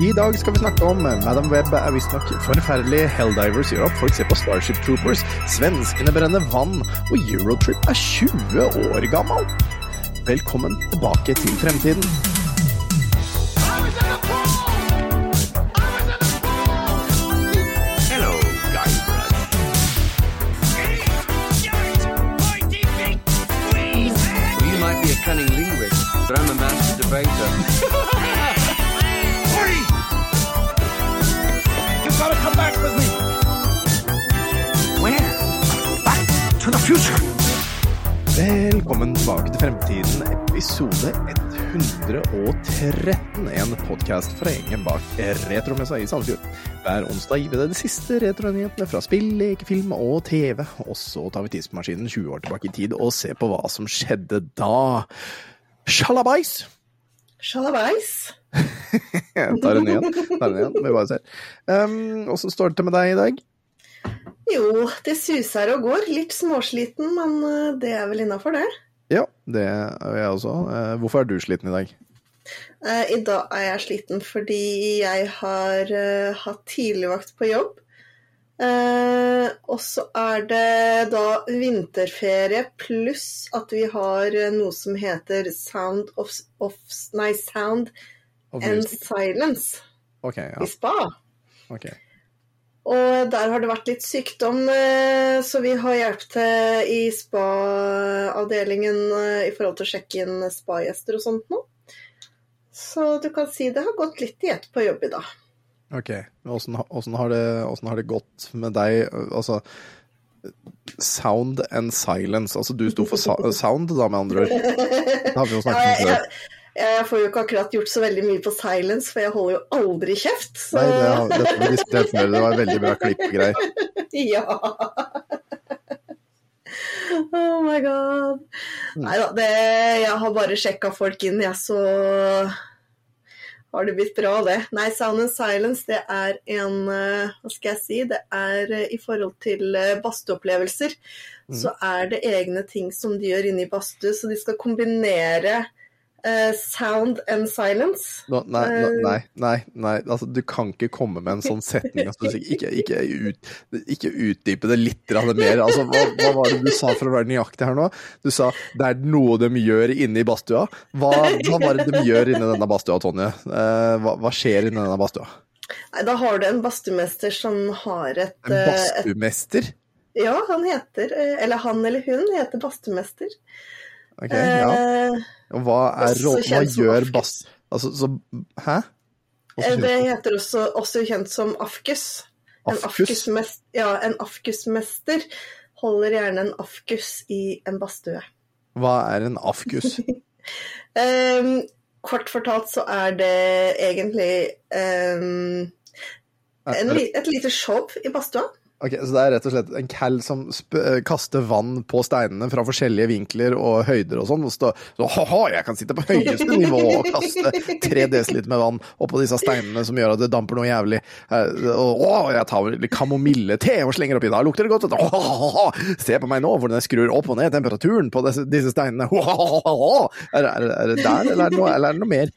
I dag skal vi snakke om Madam Web er visstnok forferdelig, Helldivers gjør opp, folk ser på Starship Troopers, svenskene brenner vann, og Eurotrip er 20 år gammel. Velkommen tilbake til fremtiden. Velkommen tilbake til Fremtiden, episode 113. En podkast fra gjengen bak Retromessa i Sandefjord. Hver onsdag gir vi deg de siste retronyhetene fra spill, lekefilm og TV. Og så tar vi tidsmaskinen 20 år tilbake i tid og ser på hva som skjedde da. Sjalabais! Sjalabais. Jeg tar den igjen. Tar den igjen. Vi bare ser. Um, Åssen står det til med deg i dag? Jo, det suser og går. Litt småsliten, men eh, det er vel innafor, det. Ja, det er jeg også. Eh, Hvorfor er du sliten i dag? Eh, I dag er jeg sliten fordi jeg har hatt tidligvakt på jobb. Eh, og så er det da vinterferie pluss at vi har noe som heter Sound of, of Nei, Sound of and? Silence Ok, ja. i spa. ok. Og der har det vært litt sykdom, eh, så vi har hjelp til i spa-avdelingen eh, i forhold til å sjekke inn spa-gjester og sånt nå. Så du kan si det har gått litt i ett på jobb i dag. Ok, åssen har, det- har det gått med deg? Altså, sound and silence. Altså, du sto for sound, da, med andre ord. Det har vi jo snakket om før. Jeg, får jo ikke akkurat gjort så veldig mye på silence, for jeg holder jo aldri kjeft. Så Nei, det det, før. Det var veldig bra klippgreier. ja. Oh my god. Nei da, jeg har bare sjekka folk inn, jeg, så har det blitt bra, det. Nei, Sound and Silence, det er en eh, Hva skal jeg si? Det er eh, i forhold til badstueopplevelser, mm. Så er det egne ting som de gjør inne i badstue, så de skal kombinere eh, sound and silence. No, nei, nå, nei, nei, nei. Altså, du kan ikke komme med en sånn setning. Altså, ikke, ikke, ut, ikke utdype det litt mer. Altså, hva, hva var det du sa for å være nøyaktig her nå? Du sa det er noe de gjør inne i badstua. Hva, hva var det de gjør inne i denne badstua, Tonje? Uh, hva, hva skjer i denne badstua? Nei, da har du en badstuemester som har et, En eh, badstuemester? Ja, han heter eh, Eller han eller hun heter badstuemester. Ok, ja. Eh, Og hva, er, rollen hva gjør bass... Altså, så Hæ? Eh, Det heter også, også kjent som afkus. En Afkus? ja, en afkusmester holder gjerne en afkus i en badstue. Hva er en afkus? um, kort fortalt så er det egentlig Er- en, et lite show i badstua. Ok, Så det er rett og slett en cal som eh, kaster vann på steinene fra forskjellige vinkler og høyder og sånn, og så «Haha, jeg kan sitte på høyeste nivå og kaste tre desiliter med vann oppå disse steinene som gjør at det damper noe jævlig. Eh, Og å, jeg tar litt kamomille-te og slenger oppi, da lukter det godt. Åh, Se på meg nå, hvordan jeg skrur opp og ned temperaturen på disse, disse steinene. Er, er, er det der, eller er det noe, eller er det noe mer?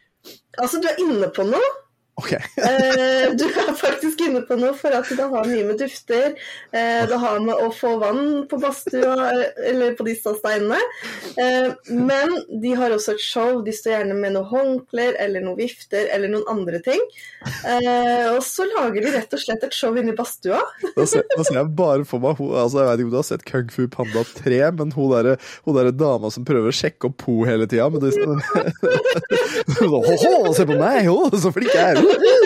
Altså, du er inne på noe. Ok. Eh, du er faktisk inne på noe, for at det har mye med dufter. Eh, det har med å få vann på badstua, eh, eller på disse steinene. Men de har også et show. De står gjerne med noen håndklær eller noen vifter eller noen andre ting. Og så lager de rett og slett et show inne i badstua. Da ser, da ser jeg bare for meg hun, altså Jeg vet ikke om du har sett Kung Fu Panda 3, men hun derre der dama som prøver å sjekke opp Po hele tida. Men det, se på meg, jo, så flink jeg er!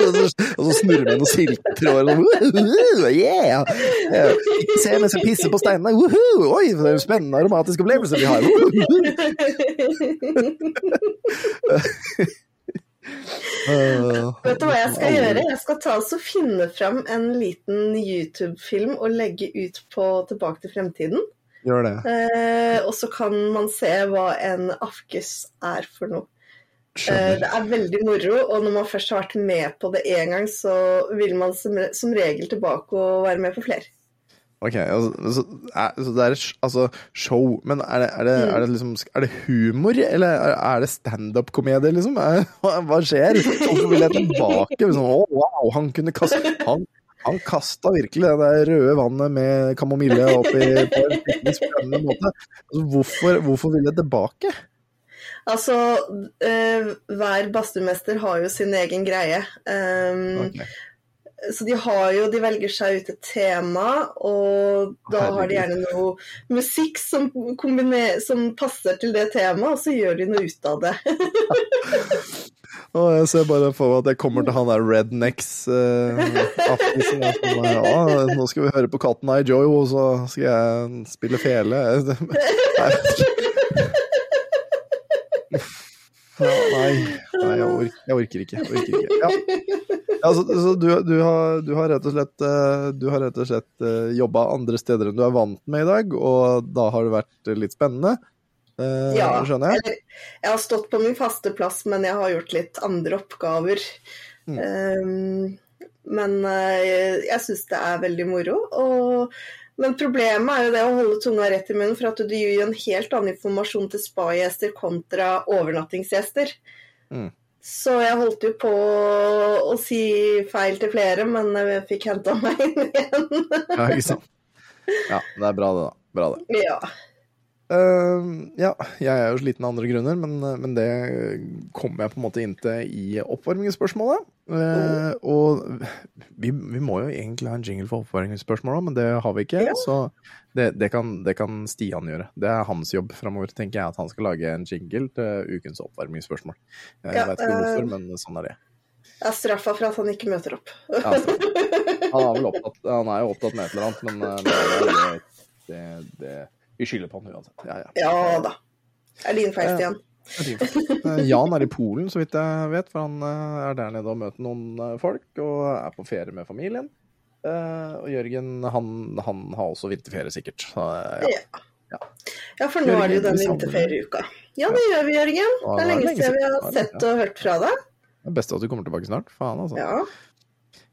Og så, og så snurrer med noen silketråder. og yeah. Ikke se mens jeg pisser på steinene. Woohoo! Oi, det er en spennende aromatisk opplevelse vi har. Uh, Vet du hva jeg skal gjøre? Jeg skal ta og finne fram en liten YouTube-film og legge ut på Tilbake til fremtiden. Gjør det. Uh, og så kan man se hva en afkus er for noe. Eh, Skjønner. det er veldig moro, og når man først har vært med på det én gang, så vil man som, regel tilbake og være med på flere. Ok, altså, så, det er altså, show, men er det, er, det, er, det liksom, er det humor, eller er, det standup-komedie, liksom? Er, hva, skjer? Hvorfor vil jeg tilbake? Liksom, å, wow, han kunne kaste Han, han kasta virkelig det der røde vannet med kamomille oppi på en spennende måte. Altså, hvorfor, hvorfor vil jeg tilbake? Altså, eh, hver badstumester har jo sin egen greie. Um, okay. Så de har jo De velger seg ut et tema, og da har de gjerne noe musikk som, kombiner, som passer til det temaet, og så gjør de noe ut av det. Og jeg ser bare for meg at jeg kommer til han der Rednecks aften. sånn, ja, nå skal vi høre på Katten Eye Joe, og så skal jeg spille fele. Nei, ja, nei, nei jeg, orker, jeg orker ikke. Jeg orker ikke. Ja. Altså, så du, du, har, du har rett og slett, eh, du har rett og slett eh, jobba andre steder enn du er vant med i dag, og da har det vært litt spennende. eh, Ja, skjønner jeg? Eller, jeg har stått på min faste plass, men jeg har gjort litt andre oppgaver. Mm. Um, men eh, jeg syns det er veldig moro. Og, men problemet er jo det å holde tunga rett i munnen, for at du gir en helt annen informasjon til spa-gjester kontra overnattingsgjester. Mm. Så jeg holdt jo på å si feil til flere, men jeg fikk henta meg inn igjen. Ja, ikke sant. Ja, det er bra det, da. Bra det. ja. Eh, ja, jeg er jo sliten av andre grunner, men, men det kommer jeg på en måte inn til i oppvarmingsspørsmålet. Eh, og vi, vi må jo egentlig ha en jingle for oppvarmingsspørsmålet, men det har vi ikke. Ja. Så det, det, kan, det kan Stian gjøre. Det er hans jobb framover, tenker jeg, at han skal lage en jingle til ukens oppvarmingsspørsmål. Jeg Ja, vet ikke hvorfor, eh, men sånn er det. Jeg er straffa for at han ikke møter opp. Ja, han, er vel opptatt, han er jo opptatt med et eller annet, men, eh, det, det, vi skylder på han uansett. Ja, ja. Ja da. Det er din feil, Stian. Det er fint. Eh, Jan er i Polen, så vidt jeg vet, for han eh, er der nede og møter noen eh, folk, og er på ferie med familien. Eh, Og Jørgen, han, han har også vinterferie, sikkert. Så, ja. Ja. ja, for nå er det jo den vinterferieuka. Ja, det gjør vi, Jørgen. Det er lenge siden vi har sett og hørt fra deg. Det er best at du kommer tilbake snart. Faen, altså. Ja.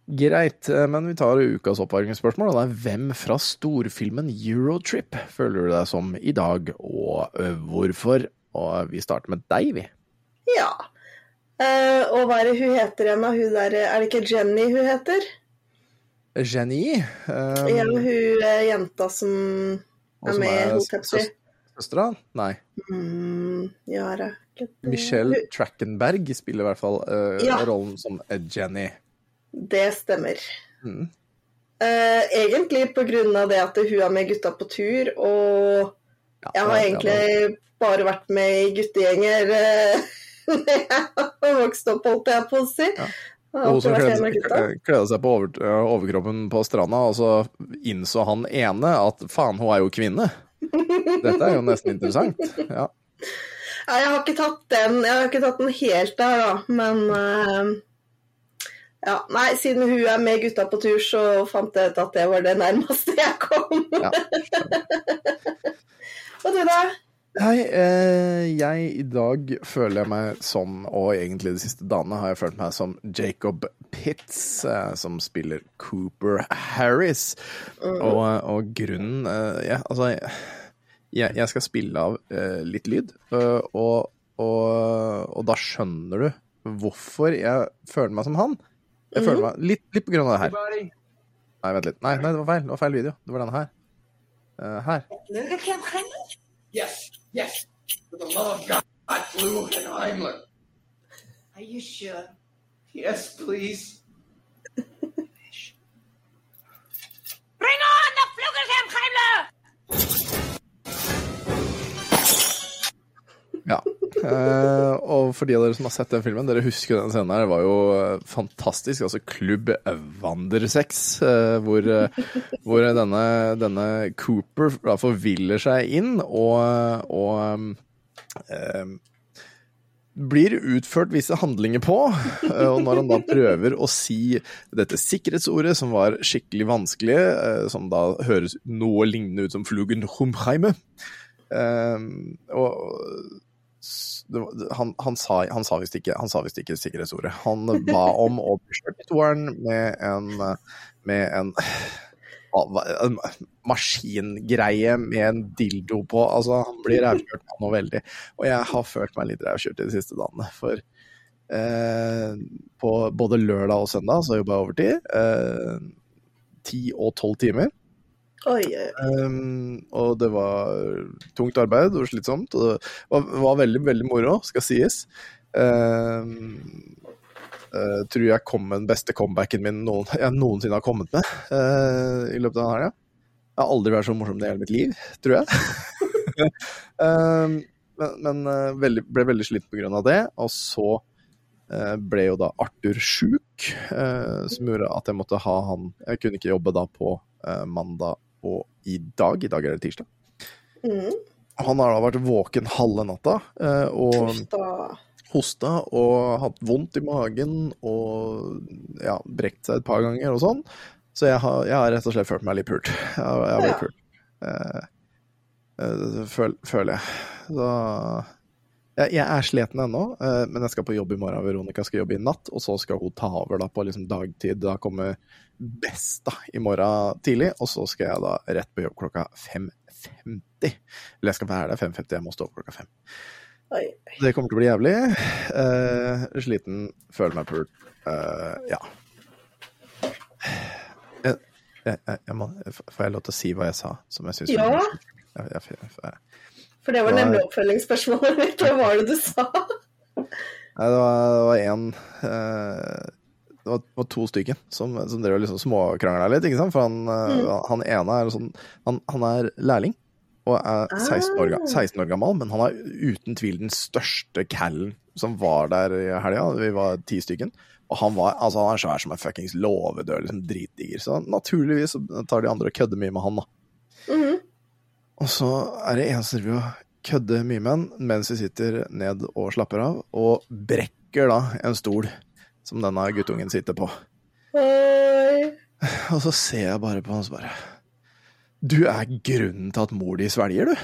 Greit, eh, men vi tar ukas oppvarmingsspørsmål. Og det er hvem fra storfilmen Eurotrip føler du deg som i dag, og hvorfor? Og vi starter med deg, vi. ja. Eh, og hva er det hun heter igjen, da? Hun der, er det ikke Jenny hun heter? Jenny? Um, Ja, hun eh, jenta som er med i søs- Søstera? Nei. Mm, ja? Michelle Trackenberg spiller i hvert fall uh, Ja. rollen som Jenny. Det stemmer. Mm. Uh, egentlig av det at hun er med gutta på tur, og Ja, jeg har det egentlig bare vært med i guttegjenger eh, når jeg har vokst opp, holdt jeg på å si. Ja. Hun som kledde seg, på over, eh, overkroppen på stranda, og så innså han ene at faen, hun er jo kvinne. Dette er jo nesten interessant. Ja. Nei, jeg har ikke tatt den, jeg har ikke tatt den helt der, da, men eh, ja, nei, siden hun er med gutta på tur, så fant jeg ut at det var det nærmeste jeg kom. Ja, Og du, da? Nei, eh, jeg i dag føler jeg meg som, og egentlig de siste dagene har jeg følt meg som Jacob Pitts, eh, som spiller Cooper Harris. Og, og grunnen eh, ja, Altså, jeg, jeg skal spille av eh, litt lyd, eh, og, og, og da skjønner du hvorfor jeg føler meg som han. Jeg føler meg litt, litt på grunn av det her. Nei, vent litt. Nei, nei, det var feil. Det var feil video. Det var denne her. Uh, her. Yes, yes. For the love of God, I flew and Heimler. Are you sure? Yes, please. Bring on Ja. Eh, og for de av dere som har sett den filmen, dere husker den scenen her. Det var jo eh, fantastisk. Altså Klubb Wandersex, eh, hvor, eh, hvor denne, denne Cooper da forviller seg inn og, og eh, blir utført visse handlinger på. eh, Og når han da prøver å si dette sikkerhetsordet, som var skikkelig vanskelig, som da høres noe lignende ut som Flugenhumheime eh, og han, han sa, han sa visst ikke, ikke sikkerhetsordet. Han ba om å bli kjørt i toeren med en, med en en maskingreie med en dildo på. Altså, han blir rævkjørt nå veldig. Og jeg har følt meg litt rævkjørt de siste dagene. For eh, på både lørdag og søndag så jobba jeg overtid. eh, Ti og tolv timer. Oi, oi. Um, og det var tungt arbeid og slitsomt. Og det var, var veldig, veldig moro, skal sies. Um, uh, tror jeg kom med den beste comebacken min noen, jeg noensinne har kommet med uh, i løpet av denne helga. Jeg har aldri vært så morsom i hele mitt liv, tror jeg. um, men men uh, veldig, ble veldig sliten pga. det. Og så ble jo da Arthur sjuk, som gjorde at jeg måtte ha han Jeg kunne ikke jobbe da på mandag og i dag. I dag er det tirsdag. Mm. Han har da vært våken halve natta eh, og Uff hosta og hatt vondt i magen og ja, brekt seg et par ganger og sånn. Så jeg har, jeg har rett og slett følt meg litt pult. Jeg har, jeg har blitt pult. Eh, eh, føl, føler jeg. Så jeg, jeg er sliten ennå, eh, men jeg skal på jobb i morgen. Veronica skal jobbe i natt, og så skal hun ta over da på liksom dagtid. Da kommer Besta i morgen tidlig, og så skal jeg da rett på jobb klokka 5.50. Eller jeg skal være der 5.50, jeg må stå opp klokka 5. Oi. Det kommer til å bli jævlig. Uh, sliten, føler meg pult. Uh, ja. Jeg, jeg, jeg, må, får jeg lov til å si hva jeg sa? Som jeg synes Ja. For det var nemlig oppfølgingsspørsmålet mitt. Hva var det du sa? Nei, det var, eh, Det var, to stykker som, som drev liksom småkrangla litt, ikke sant? For han, mm. han ene er sånn han, han er lærling og er 16 år, 16 år gammel, men han er uten tvil den største callen som var der i helga. Vi var ti stykken. Og han, var, altså han er svær som en fuckings låvedør, liksom dritdiger. Så naturligvis tar de andre og kødder mye med han, da. Mhm. Og så er det en som driver og kødder mye med han mens vi sitter ned og slapper av, og brekker da en stol som denne guttungen sitter på. Oi. Og så ser jeg bare på han og så bare Du er grunnen til at mor di svelger, du.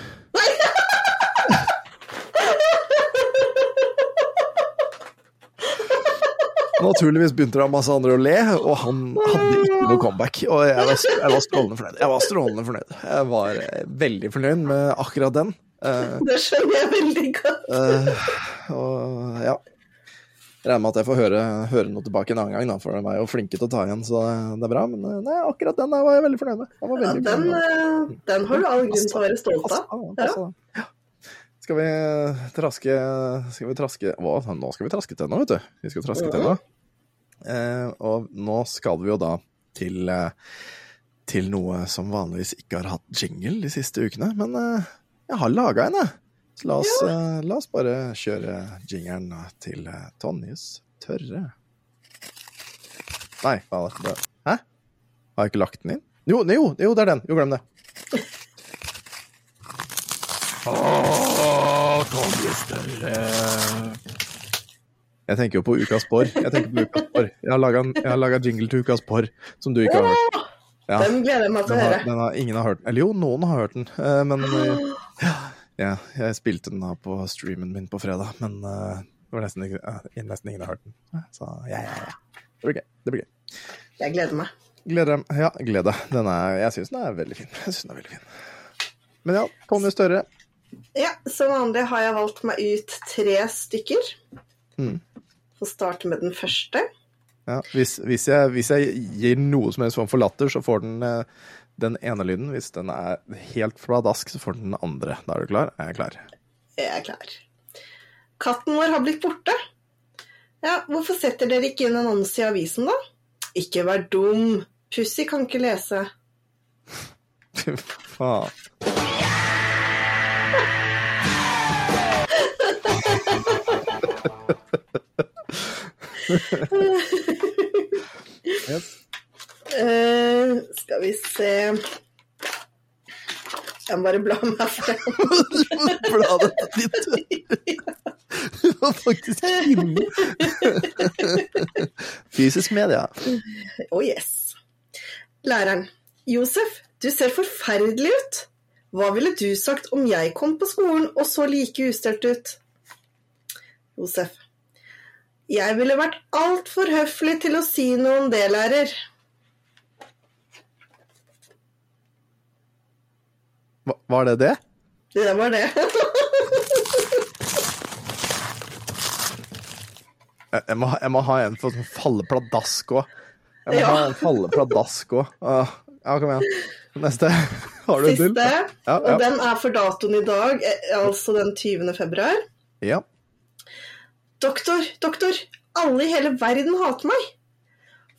Naturligvis begynte det masse andre å le, og han hadde ikke noe comeback. Og jeg var, jeg var strålende fornøyd. Jeg var strålende fornøyd. Jeg var eh, veldig fornøyd med akkurat den. Eh, Det skjønner jeg veldig godt. Uh, og ja. Regner med at jeg får høre, høre noe tilbake en annen gang, da, for de er jo flinke til å ta igjen, så det er bra. Men eh, nei, akkurat den der var jeg veldig fornøyd med. Den, var Ja, den, fornøyd eh, den har du all grunn til å være stolt av. passa, ja. Skal vi traske Skal vi traske Hva? Nå skal vi traske til nå, vet du. Vi skal traske til nå. Eh, og nå skal vi jo da til eh, til noe som vanligvis ikke har hatt jingle de siste ukene, men eh, jeg har laga en, jeg. Så la oss, eh, la oss bare kjøre jingeren til eh, Tonjes tørre. Nei, hva er det? Hæ? Har jeg ikke lagt den inn? Jo, jo, jo det er den. Jo, glem det. Åh, Tonjes tørre. Jeg tenker jo på Ukas Porr. Jeg tenker på Ukas Porr. Jeg har laga har jingle til Ukas Porr som du ikke har hørt. Ja. Den gleder jeg meg til å høre. den har ingen har hørt den. Eller jo, noen har hørt den. eh, Men eh, ja, jeg spilte den da på streamen min på fredag. Men uh, det var nesten, uh, nesten ingen har hørt den. Så ja, ja, ja. Det blir gøy. Det blir gøy. Jeg gleder meg. Gleder. Ja, gled deg. Jeg syns den er veldig fin. Jeg synes den er veldig fin. Men ja, Tonje Støre. Ja, Som vanlig har jeg valgt meg ut tre stykker. Mm. Får starte med den første. Ja, hvis, hvis, jeg, hvis jeg gir noe som helst form for latter, så får den eh, den ene lyden. Hvis den er helt fladask, så får den den andre. Da er du klar? Er jeg klar? Jeg er klar. Katten vår har blitt borte. Ja, hvorfor setter dere ikke inn annonse i avisen, da? Ikke vær dum. Pussy kan ikke lese. Fy faen. Yes. Eh, skal vi se Jeg må bare bla meg frem. Bladet litt. Du var faktisk inne. Fysisk media. Oh yes. Læreren. Josef, du ser forferdelig ut. Hva ville du sagt om jeg kom på skolen og så like ustelt ut? Josef. Jeg ville vært altfor høflig til å si noe om det, lærer. Var det det? Det var det. Jeg, må, jeg må ha en for sånn falle pladask òg. Jeg må Ja. ha en falle pladask òg. Ja, kom igjen. Neste. Har du en til? Siste. Ja, Og den er for datoen i dag, eh, altså den 20. februar. ja. Doktor, doktor, alle i hele verden hater meg.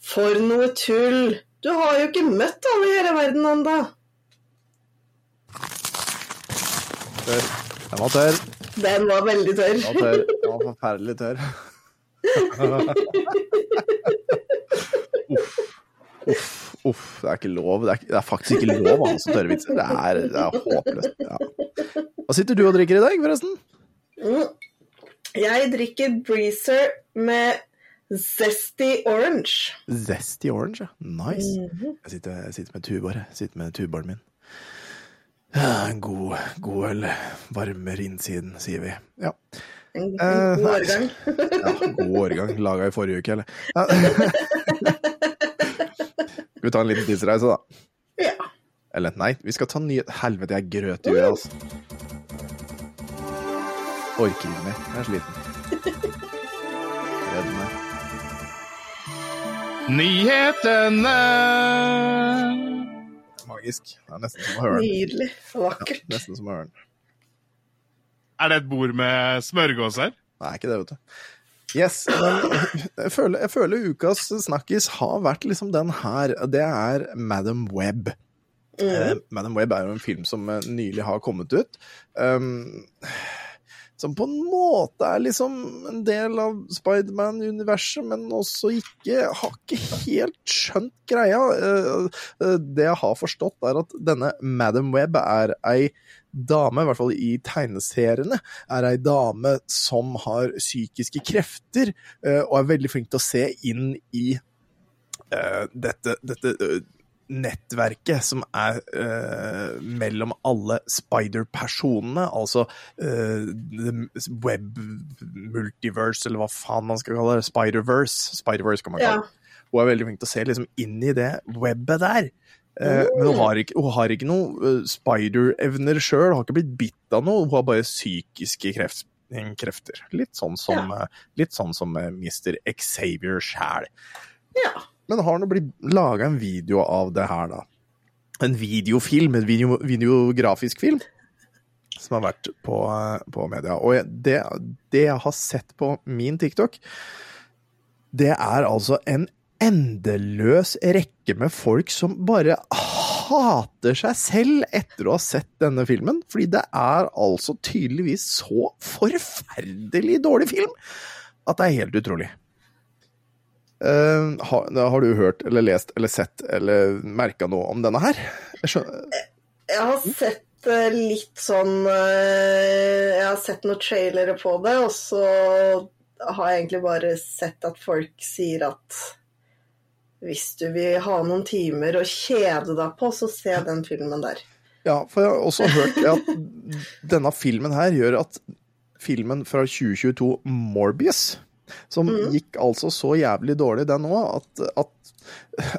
For noe tull. Du har jo ikke møtt alle i hele verden ennå. Tørr. Den var tørr. Den var veldig tørr. Den var tørr. Den var forferdelig tørr. uff. Uff. Uff. Det er ikke lov. Det er, det er faktisk ikke lov å ha så tørre vitser. Det er, det er håpløst. Ja. Hva sitter du og drikker i dag, forresten? Mm. Jeg drikker Breezer med Zesty Orange. Zesty orange, ja. Nice. Mhm. Jeg sitter, jeg sitter med tubaren sitter med tuborgen min. Ja, en god, god øl varmer innsiden, sier vi. Ja. En Eh, god årgang. ja god årgang. Laga i forrige uke, eller? Ja. Skal vi ta en liten tidsreise, da? Ja. Eller nei, vi skal ta nyhet... Helvete, jeg grøt i huet, altså. Orker ikke mer. Jeg er sliten. Redd meg. Nyhetene! Magisk. Det er nesten som å høre den. Nydelig. Vakkert. Nesten som å høre den. Er det et bord med smørgåser? Nei, ikke det, vet du. Yes, men jeg føler, jeg føler ukas snakkis har vært liksom den her. Det er Madam Web. Eh, Madam Web er jo en film som eh, nylig har kommet ut. Um, som på en måte er liksom en del av Spiderman-universet, men også ikke Har ikke helt skjønt greia. Eh, eh, det jeg har forstått, er at denne Madam Web er ei dame, i hvert fall i tegneseriene, er ei dame som har psykiske krefter, eh, og er veldig flink til å se inn i dette, dette nettverket som er uh, mellom alle spider-personene, altså uh, web multiverse, eller hva faen man skal kalle det, spider-verse, spider-verse kan man kalle det. Hun er veldig flink til å se liksom inn i det webbet der. Eh, Men hun har ikke, hun har ikke noe eh, spider-evner sjøl, har ikke blitt bitt av noe, hun har bare psykiske kreft, krefter. Litt sånn som, ja. litt sånn som Mr. Xavier sjæl. Ja. Men har det blitt laga en video av det her, da? En videofilm, en video, videografisk film, som har vært på, eh, på media. Og det, det jeg har sett på min TikTok, det er altså en endeløs rekke med folk som bare hater seg selv etter å ha sett denne filmen. Fordi det er altså tydeligvis så forferdelig dårlig film at det er helt utrolig. Eh, har, har du hørt eller lest eller sett eller merka noe om denne her? Jeg skjønner, Jeg har sett uh, litt sånn uh, Jeg har sett noen trailere på det, og så har jeg egentlig bare sett at folk sier at hvis du vil ha noen timer å kjede deg på, så se den filmen der. ja, for jeg har også hørt at denne filmen her gjør at filmen fra 2022, Morbius, som gikk altså så jævlig dårlig, den òg, at, at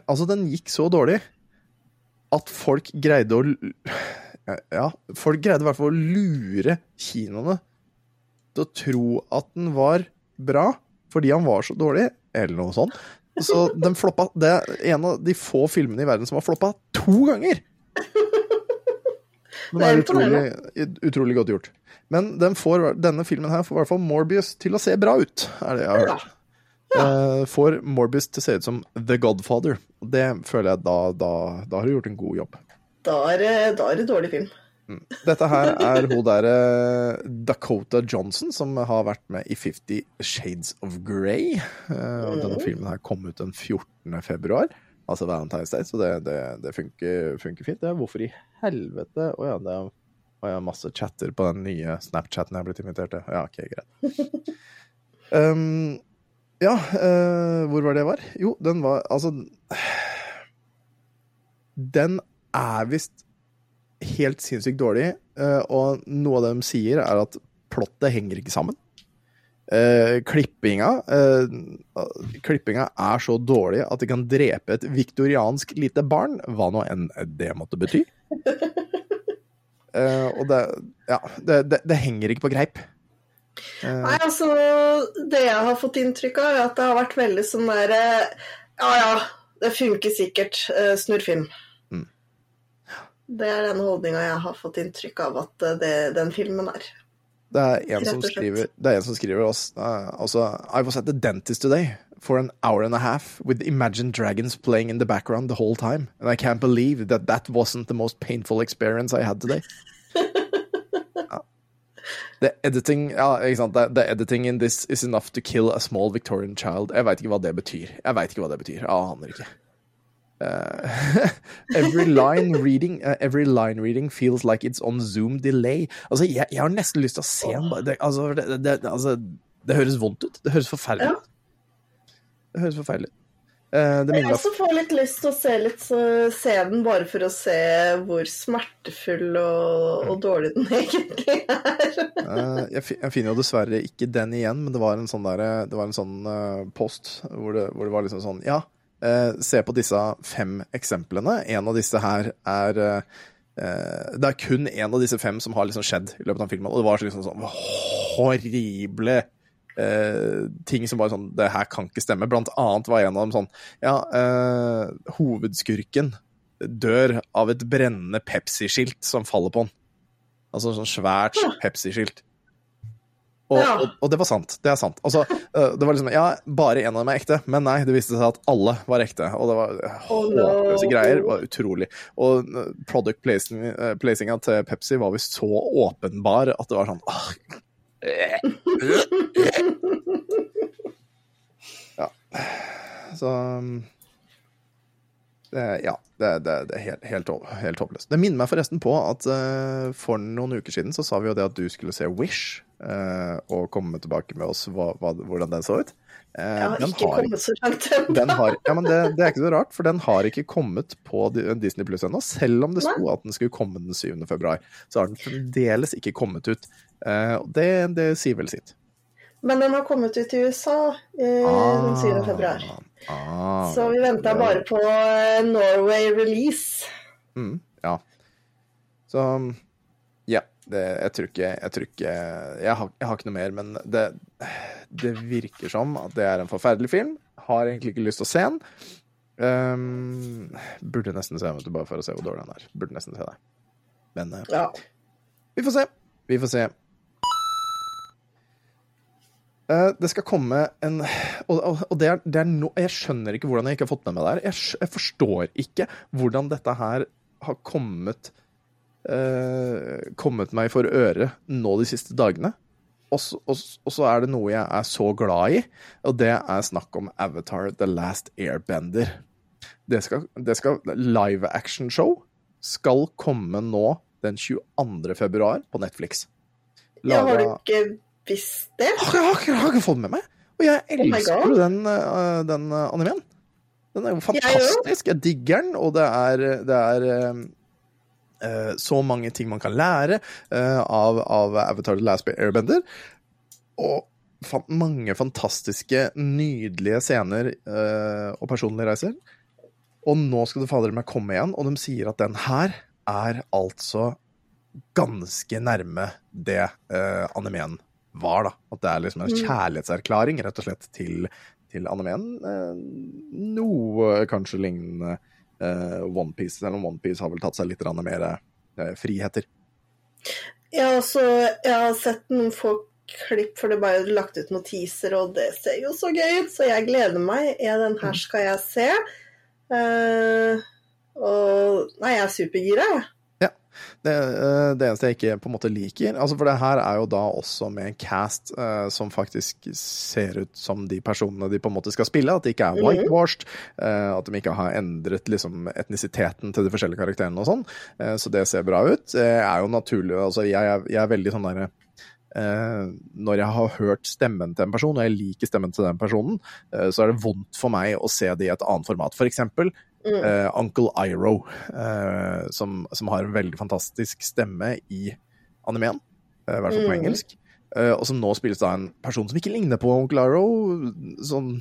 Altså, den gikk så dårlig at folk greide å Ja, folk greide i hvert fall å lure kinoene til å tro at den var bra fordi han var så dårlig, eller noe sånt. Så den floppa Det er en av de få filmene i verden som har floppa to ganger! Den Det er utrolig, utrolig godt gjort. Men den får, denne filmen her får i hvert fall Morbius til å se bra ut, er det jeg har hørt. Eh, får Morbius til å se ut som The Godfather. Det føler jeg da, da, da har du gjort en god jobb. Da er da er det dårlig film. Dette her er hun derre Dakota Johnson, som har vært med i Fifty Shades of Grey. Uh, og denne filmen her kom ut den 14. februar, altså Valentine's Day, så det, det, det funker, funker fint. Det er hvorfor i helvete Å ja, det er å har masse chatter på den nye Snapchaten jeg har blitt invitert til. Ja, ok, greit. Um, ja, uh, hvor var det jeg var? Jo, den var Altså Den er visst helt sinnssykt dårlig, uh, og noe av det de sier, er at plottet henger ikke sammen. Uh, klippinga uh, Klippinga er så dårlig at det kan drepe et viktoriansk lite barn, hva nå enn det måtte bety. Eh, og det, ja, det, det, det henger ikke på greip. Uh. Nei, altså Det jeg har fått inntrykk av, er at det har vært veldig sånn der eh, Ja ja, det funker sikkert. eh, Snurrfilm. Mm. Det er den holdninga jeg har fått inntrykk av at det, den filmen er. Det er en som skriver, det er en som skriver også, altså, I was at the dentist today for an hour and a half with Imagine Dragons playing in the background the whole time. And I can't believe that that wasn't the most painful experience I had today. ja. The editing ja, ikke sant? The, the editing in this is enough to kill a small Victorian child. Jeg veit ikke hva det betyr. Jeg vet ikke hva det betyr. Jeg aner ikke. Uh, every line reading uh, Every line reading feels like it's on Zoom delay. Altså, jeg, jeg har nesten lyst til å se den. bare- Det, altså, det, det, altså, det høres vondt ut. Det høres forferdelig ut. Det høres forferdelig ut. Eh, det Jeg også får litt lyst til å se, litt, se den bare for å se hvor smertefull og, og dårlig den egentlig er. Eh, jeg, jeg finner jo dessverre ikke den igjen, men det var en sånn, der, det var en sånn eh, post hvor det, hvor det var liksom sånn Ja, eh, se på disse fem eksemplene. En av disse her er eh, eh, Det er kun en av disse fem som har liksom skjedd i løpet av filmen, og det var liksom sånn horrible eh, ting som bare sånn Det her kan ikke stemme. Blant annet var en av dem sånn Ja, eh, hovedskurken dør av et brennende Pepsi-skilt som faller på han. Altså sånn svært Pepsi-skilt. Og, og, og det var sant. Det er sant. Altså, øh, det var liksom Ja, bare en av dem er ekte, men nei, det viste seg at alle var ekte. Og det var Oh, håpløse greier. Det var utrolig. Og øh, product placing, øh, placinga til Pepsi var visst så åpenbar at det var sånn åh, Ja. Så um, det, Ja, det, det, det er helt, helt, helt håpløst. Det minner meg forresten på at uh, for noen uker siden så sa vi jo det at du skulle se Wish, uh, og komme tilbake med oss hva, hva, hvordan den så ut. Uh, Jeg har ikke har kommet så langt ennå. ja, men det, det er ikke så rart, for den har ikke kommet på Disney Pluss ennå. Selv om det sto at den skulle komme den 7. februar, så har den fremdeles ikke kommet ut. Eh, det, det sier vel sitt. Men den har kommet ut i USA eh, den 7. februar. Ah, Så vi venta bare på eh, Norway release. Mm, ja. Så ja. Det, jeg tror ikke Jeg, tror ikke, jeg, har, jeg har ikke noe mer, men det, det virker som at det er en forferdelig film. Har egentlig ikke lyst til å se den. Um, burde nesten se den, bare for å se hvor dårlig den er. Burde nesten se det. Men uh, Ja. vi får se. Vi får se. Eh, det skal komme en Og, og, det, er, det er no, Jeg skjønner ikke hvordan jeg ikke har fått med meg det her. Jeg, jeg forstår ikke hvordan dette her har kommet eh, Kommet meg for øre nå de siste dagene. Og så, og, og så er det noe jeg er så glad i, og det er snakk om Avatar The Last Airbender. Det skal, det skal Live action show skal komme nå den 22. februar på Netflix. ja, har du ikke visst det? har, har, har ikke fått med meg. Og jeg Oh elsker jo oh den, uh, den uh, animeen. Den er jo fantastisk. Jeg digger den, og det er, det er uh, så mange ting man kan lære uh, av, av Avatar The Last Airbender. Og fant mange fantastiske, nydelige scener uh, og personlige reiser. Og nå skal du fader meg komme igjen, og de sier at den her er altså ganske nærme det uh, animeen var, da. At det er liksom en Mm. kjærlighetserklæring, rett og slett, til, til animeen. Eh, noe kanskje lignende uh, Onepiece, selv om Onepiece har vel tatt seg litt mer uh, friheter. Ja, altså, jeg har sett noen få klipp, for det ble jo lagt ut noen teaser, og det ser jo så gøy ut, så jeg gleder meg. Ja, den her skal jeg se. Uh, og Nei, jeg er supergira, jeg. Det, eh, det eneste jeg ikke på en måte liker altså For det her er jo da også med en cast uh, som faktisk ser ut som de personene de på en måte skal spille. At de ikke er Mhm. whitewashed. Uh, at de ikke har endret liksom etnisiteten til de forskjellige karakterene og sånn. Uh, så det ser bra ut. Uh, er jo naturlig altså Jeg jeg er veldig sånn derre Uh, når jeg har hørt stemmen til en person, og jeg liker stemmen til den personen, uh, så er det vondt for meg å se det i et annet format. For eksempel Mm. eh, Uncle Iro, uh, som, som har en veldig fantastisk stemme i animeen, eh, i hvert fall på Mm. engelsk, og som nå spilles da en person som ikke ligner på Uncle Iro, sånn,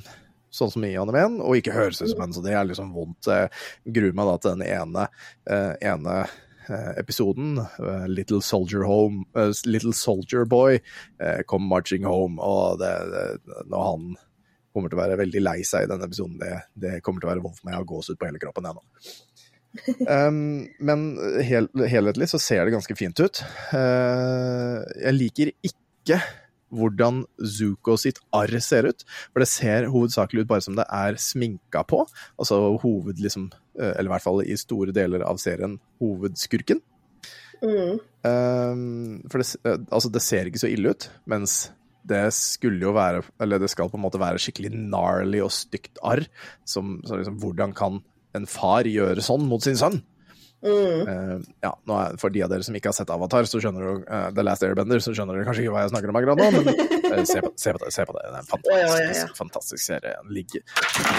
sånn som i animeen, og ikke høres ut som en, så det er liksom vondt. Jeg gruer meg da til den ene, ene episoden, Little Soldier Home, Little Soldier Boy, kom marching home, og det, det, når han kommer til å være veldig lei seg i denne episoden, det, det kommer til å være vondt for meg å gås ut på hele kroppen, jeg nå. Um, men hel, helhetlig så ser det ganske fint ut. Uh, jeg liker ikke hvordan Zuko sitt arr ser ut, for det ser hovedsakelig ut bare som det er sminka på. Altså hoved, liksom, eh, eller i hvert fall i store deler av serien, hovedskurken. Mm. Um, for det, eh, altså det ser ikke så ille ut, mens det skulle jo være Eller det skal på en måte være skikkelig gnarly og stygt arr. Som, liksom, hvordan kan en far gjøre sånn mot sin sønn? Mm. Uh, ja, er, For de av dere som ikke har sett Avatar, så skjønner du uh, The Last Airbender, så skjønner dere kanskje ikke hva jeg snakker om akkurat nå, men uh, se, på, se, på det, se på det. Det er en fantastisk, Ja, ja, ja. fantastisk serie. Den ligger,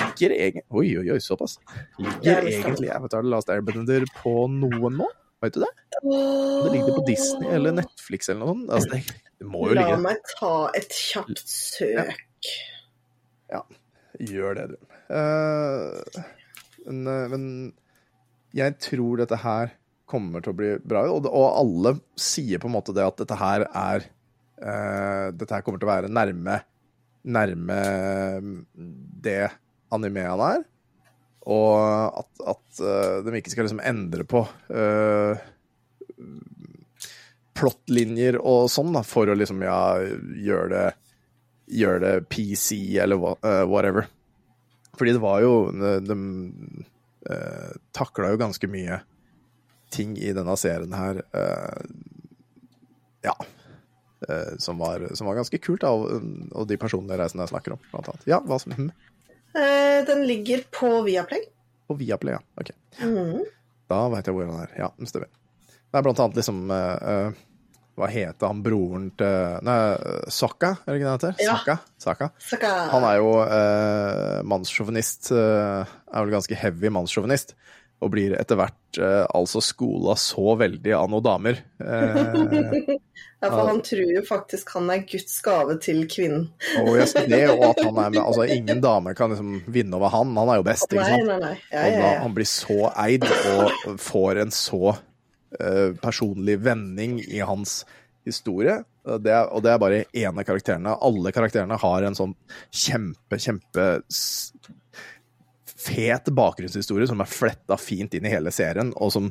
ligger egentlig Oi, oi, oi, såpass. Ligger egentlig Avatar The Last Airbender på noen nå? Vet du det? Det ligger på Disney eller Netflix eller noe sånt. Altså, det, La ligge meg ta et kjapt søk. Ja, Gjør det, du. Uh, men, eh, men jeg tror dette her kommer til å bli bra, og, og alle sier på en måte det at dette her er uh, Dette her kommer til å være nærme nærme det animeene er. Og at, at uh, de ikke skal liksom endre på uh, plottlinjer og sånn, da, for å liksom, ja, gjøre det gjøre det PC eller eh, whatever. Fordi det var jo De, de uh, takla jo ganske mye ting i denne serien her uh, Ja. Uh, som, var, som var ganske kult, da, og, og de personlige reisene jeg snakker om, blant annet. Ja, hva som hm, Eh, den ligger på Viaplay. På Viaplay, ja. Ok. Mm. Da veit jeg hvor den er. Ja, den stemmer. Det er blant annet liksom uh, eh, Hva heter han broren til Nei, Saka, er det ikke det han heter? Ja. Saka? Saka? Saka. Han er jo eh, mannssjåvinist. Eh, er vel ganske heavy mannssjåvinist. Og blir etter hvert eh, altså skola så veldig av noen damer. Eh, Ja, for han tror jo faktisk han er Guds gave til kvinnen. og det, og at han er med Altså, ingen dame kan liksom vinne over han. Han er jo best, ikke sant? nei, nei. Ja, Og ja, da, ja. han blir så eid og får en så personlig vending i hans historie. Det er, og det er bare én av karakterene. Alle karakterene har en sånn kjempe, kjempe fet bakgrunnshistorie som er fletta fint inn i hele serien, og som,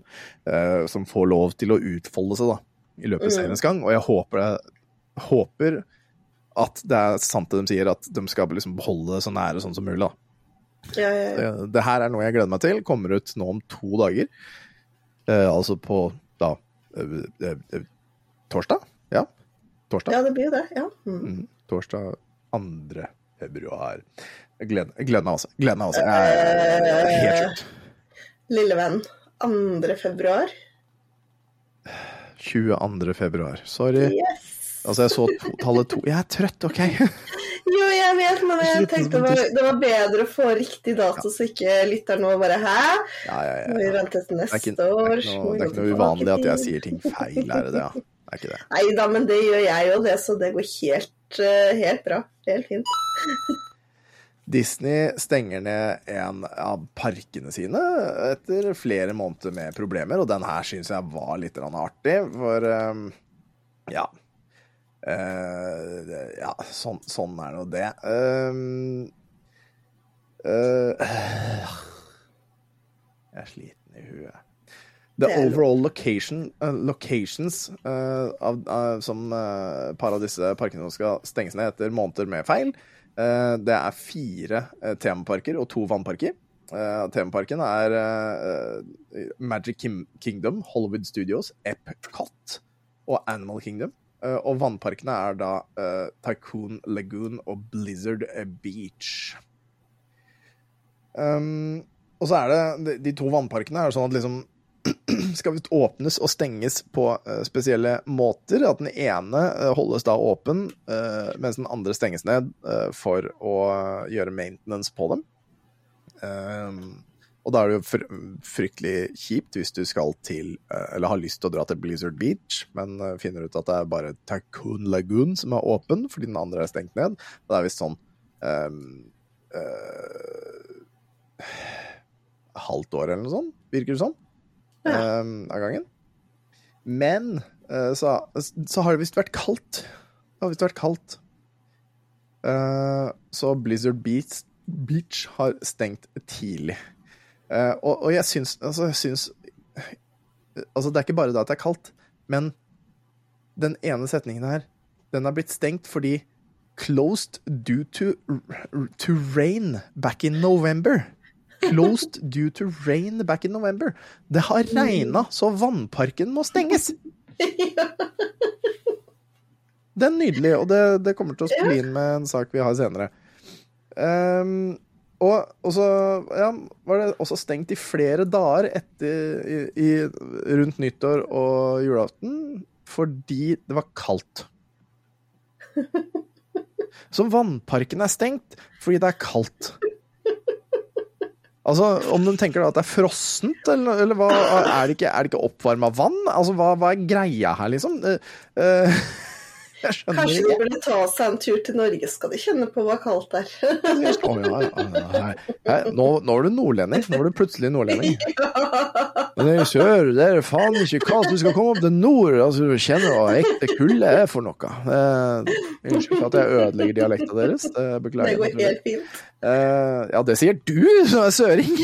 uh, som får lov til å utfolde seg da, i løpet av Mm. seriens gang. Og jeg håper, håper at det er sant det de sier, at de skal liksom beholde det så nære sånn som mulig. ja, ja, ja. Det, det her er noe jeg gleder meg til. Kommer ut nå om to dager. Eh, altså på da eh, eh, Torsdag? Ja. Torsdag. ja, det blir jo det. Ja. Mm. Mm, torsdag 2. februar. Gleder, meg også. Gleder meg Eh, helt sjukt. Lille venn. 2. februar. 22. februar. Sorry. Yes. Altså, jeg så to, tallet to Jeg er trøtt, OK? Jo, jeg vet, men jeg tenkte det var, det var bedre å få riktig dato, så ikke lytteren nå bare Hæ? Ja, ja, Må vi venter vente til neste år? det er ikke noe uvanlig at jeg sier ting feil, er det det? Ja. Det er ikke det. Nei da, men det gjør jeg jo det, så det går helt, eh, helt bra. Helt fint. Disney stenger ned en av parkene sine etter flere måneder med problemer, og den her syns jeg var litt artig, for um, ja. Det- ja, sånn, sånn er nå det. Um, uh, jeg er sliten i huet. The er overall location, uh, locations av, som et par av disse parkene som skal stenges ned etter måneder med feil, det er fire temaparker og to vannparker. Temaparken er Magic Kim Kingdom, Hollywood Studios, Epcot og Animal Kingdom. Eh, og vannparkene er da eh, Tycoon Lagoon og Blizzard Beach. Um, og så er det de, to vannparkene er sånn at liksom skal åpnes og stenges på eh, spesielle måter. At den ene eh, holdes da åpen, eh, mens den andre stenges ned eh, for å gjøre maintenance på dem. Um, og da er det jo fr fryktelig kjipt hvis du skal til, eh, eller har lyst til å dra til Blizzard Beach, men eh, finner ut at det er bare Tycoon Lagoon som er åpen, fordi den andre er stengt ned. Det er visst sånn um, uh, halvt år eller noe sånt, virker det som, Ja. um, av gangen. Men uh, så, så har det visst vært kaldt. Det har visst vært kaldt. Uh, så Blizzard Beach, Beach har stengt tidlig. Eh, og, og jeg syns Altså, jeg syns Altså, det er ikke bare det at det er kaldt, men den ene setningen her, den er blitt stengt fordi Closed due to, to rain back in November. Closed due to rain back in November. Det har regna, så vannparken må stenges. Det er nydelig, og det, det kommer til å spille inn med en sak vi har senere. Ehm, og, og så ja, var det også stengt i flere dager etter, i, i, rundt nyttår og julaften fordi det var kaldt. Så vannparken er stengt fordi det er kaldt. Altså, Om de tenker at det er frossent, eller, eller hva, er det ikke, er det ikke oppvarma vann? Altså, hva, hva er greia her, liksom? Uh, skjønner Kanskje de burde ta seg en tur til Norge, skal de kjenne på hva kaldt er. oh, ja, ja, ja. Nå, nå er du nordlending. Nå er du plutselig nordlending. Men det jo sør, det er faen ikke kaldt. Du skal komme opp til nord, altså du kjenner hva ekte kulde er for noe. Eh, Unnskyld for at jeg ødelegger dialekta deres. Det Det går helt fint. Eh, ja, det sier du som er søring!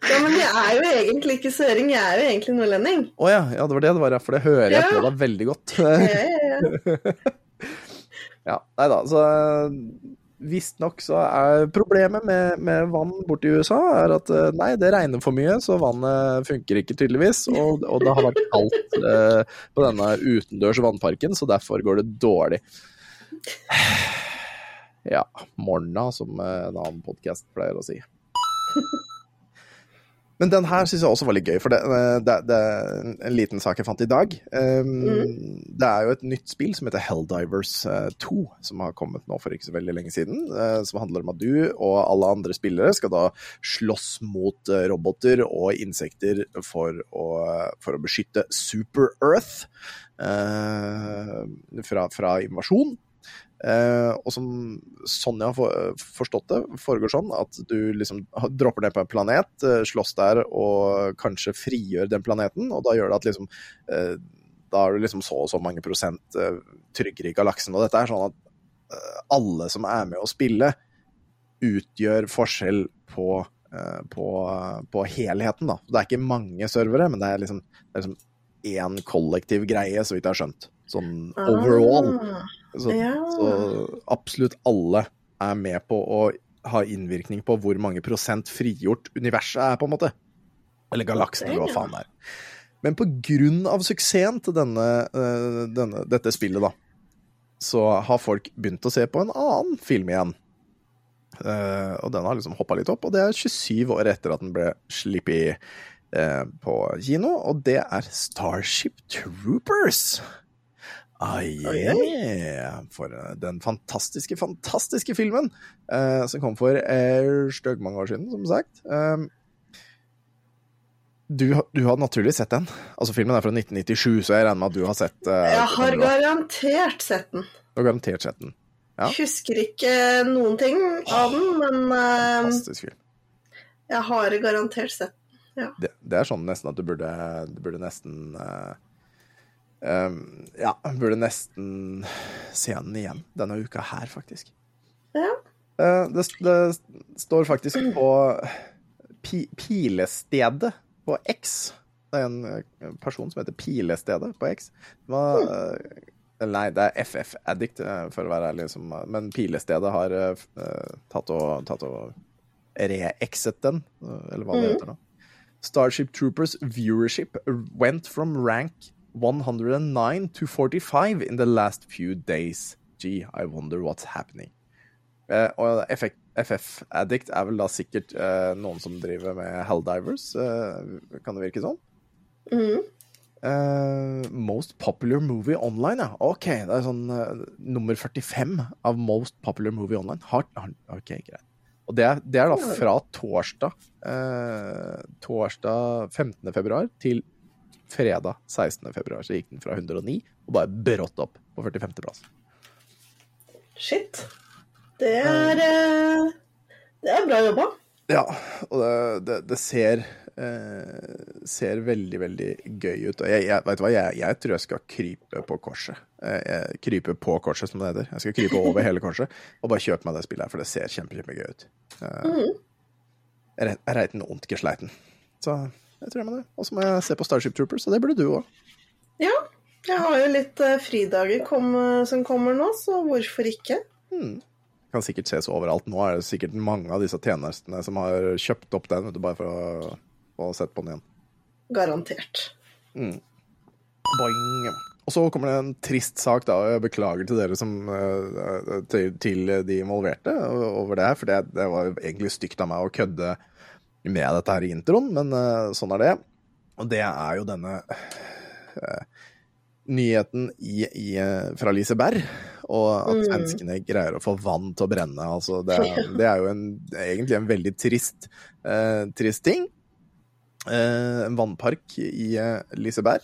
Ja, men jeg er jo egentlig ikke søring, jeg er jo egentlig nordlending. Å ja, ja, det var det det var. For det hører jeg på deg veldig godt. Ja, ja, ja. Nei da, så Visstnok så er problemet med, med vann borti USA er at eh, nei, det regner for mye, så vannet funker ikke tydeligvis. Og, og det har vært kaldt eh, på denne utendørs vannparken, så derfor går det dårlig. Ja, morna, som eh, en annen podkast pleier å si. Men den her syns jeg også var litt gøy, for det, det, det er en liten sak jeg fant i dag. Um, Det er jo et nytt spill som heter Helldivers eh, 2, som har kommet nå for ikke så veldig lenge siden. Uh, som handler om at du og alle andre spillere skal da slåss mot eh, roboter og insekter for å, for å beskytte Super Earth uh, fra, fra invasjon. Eh, og som Sonja har for- forstått det, foregår sånn at du liksom dropper ned på en planet, eh, slåss der og kanskje frigjør den planeten, og da gjør det at liksom eh, Da er du liksom så og så mange prosent eh, tryggere i galaksen. Og dette er sånn at eh, alle som er med å spille, utgjør forskjell på, på, på helheten, da. Det er ikke mange servere, men det er liksom det er liksom én kollektiv greie, så vidt jeg har skjønt. Sånn overall. Ah, Så, Ja. så absolutt alle er med på å ha innvirkning på hvor mange prosent frigjort universet er, på en måte. Eller galaksen, eller hva faen det er. Men på grunn av suksessen til denne, eh, denne, dette spillet, da, så har folk begynt å se på en annen film igjen. Uh, og den har liksom hoppa litt opp, og det er 27 år etter at den ble sluppet uh, på kino, og det er Starship Troopers. Ah, yeah. For eh, den fantastiske, fantastiske filmen eh, som kom for uh, støgg mange år siden, som sagt. Um, du, du har naturlig sett den. Altså Filmen er fra 1997, så jeg regner med at du har sett uh, Jeg har garantert sett den. Du har garantert sett den. Ja. Husker ikke noen ting av den, men uh, Fantastisk film. jeg har garantert sett den. Det, det er sånn nesten at du burde, du burde nesten eh, um, Ja, burde nesten se den igjen denne uka her, faktisk. Ja. Uh, det, det står faktisk på pi, Pilestedet på X. Det er en eh, person som heter Pilestedet på X. Det var, uh, nei, det er FF Addict, eh, for å være ærlig, som, men Pilestedet har uh, eh, tatt og, tatt og re-exit den, eh, eller hva det heter nå. Starship Troopers viewership went from rank 109 to 45 in the last few days. Gee, I wonder what's happening. Uh, og FF, Addict er vel da sikkert uh, noen som driver med Helldivers, uh, kan det virke sånn? Mm. Most popular movie online, ja. Ok, det er sånn nummer 45 av most popular movie online. Har, har, ok, greit. Og det er, det er da fra torsdag eh, Torsdag 15. februar til fredag 16. februar. Så gikk den fra 109 og bare brått opp på 45. plass. Shit. Det er eh, Det er bra jobba. Ja, og det, det, det ser eh, ser veldig, veldig gøy ut. Og jeg, jeg, vet du hva, jeg, jeg tror jeg skal krype på korset. Eh, jeg, krype på korset, som det heter. Jeg skal krype over hele korset og bare kjøpe meg det spillet her, for det ser kjempe, kjempegøy ut. Eh, re- jeg reiten ondt gesleiten. Så jeg tror jeg må det. Og så må jeg se på Starship Troopers, og det burde du òg. Ja, jeg har jo litt eh, fridager kom, som kommer nå, så hvorfor ikke? Kan sikkert ses overalt. Nå er det sikkert mange av disse tjenestene som har kjøpt opp den, vet du, bare for å få sett på den igjen. Garantert. Boing. Og så kommer det en trist sak, da, jeg beklager til dere som eh, til, til de involverte over det her, for det, det var egentlig stygt av meg å kødde med dette her i introen, men uh, sånn er det. Og det er jo denne uh, nyheten i, i, eh, fra Liseberg, og at svenskene greier å få vann til å brenne. Altså, det, er- det er jo en, egentlig en veldig trist, uh, trist ting. En vannpark i Liseberg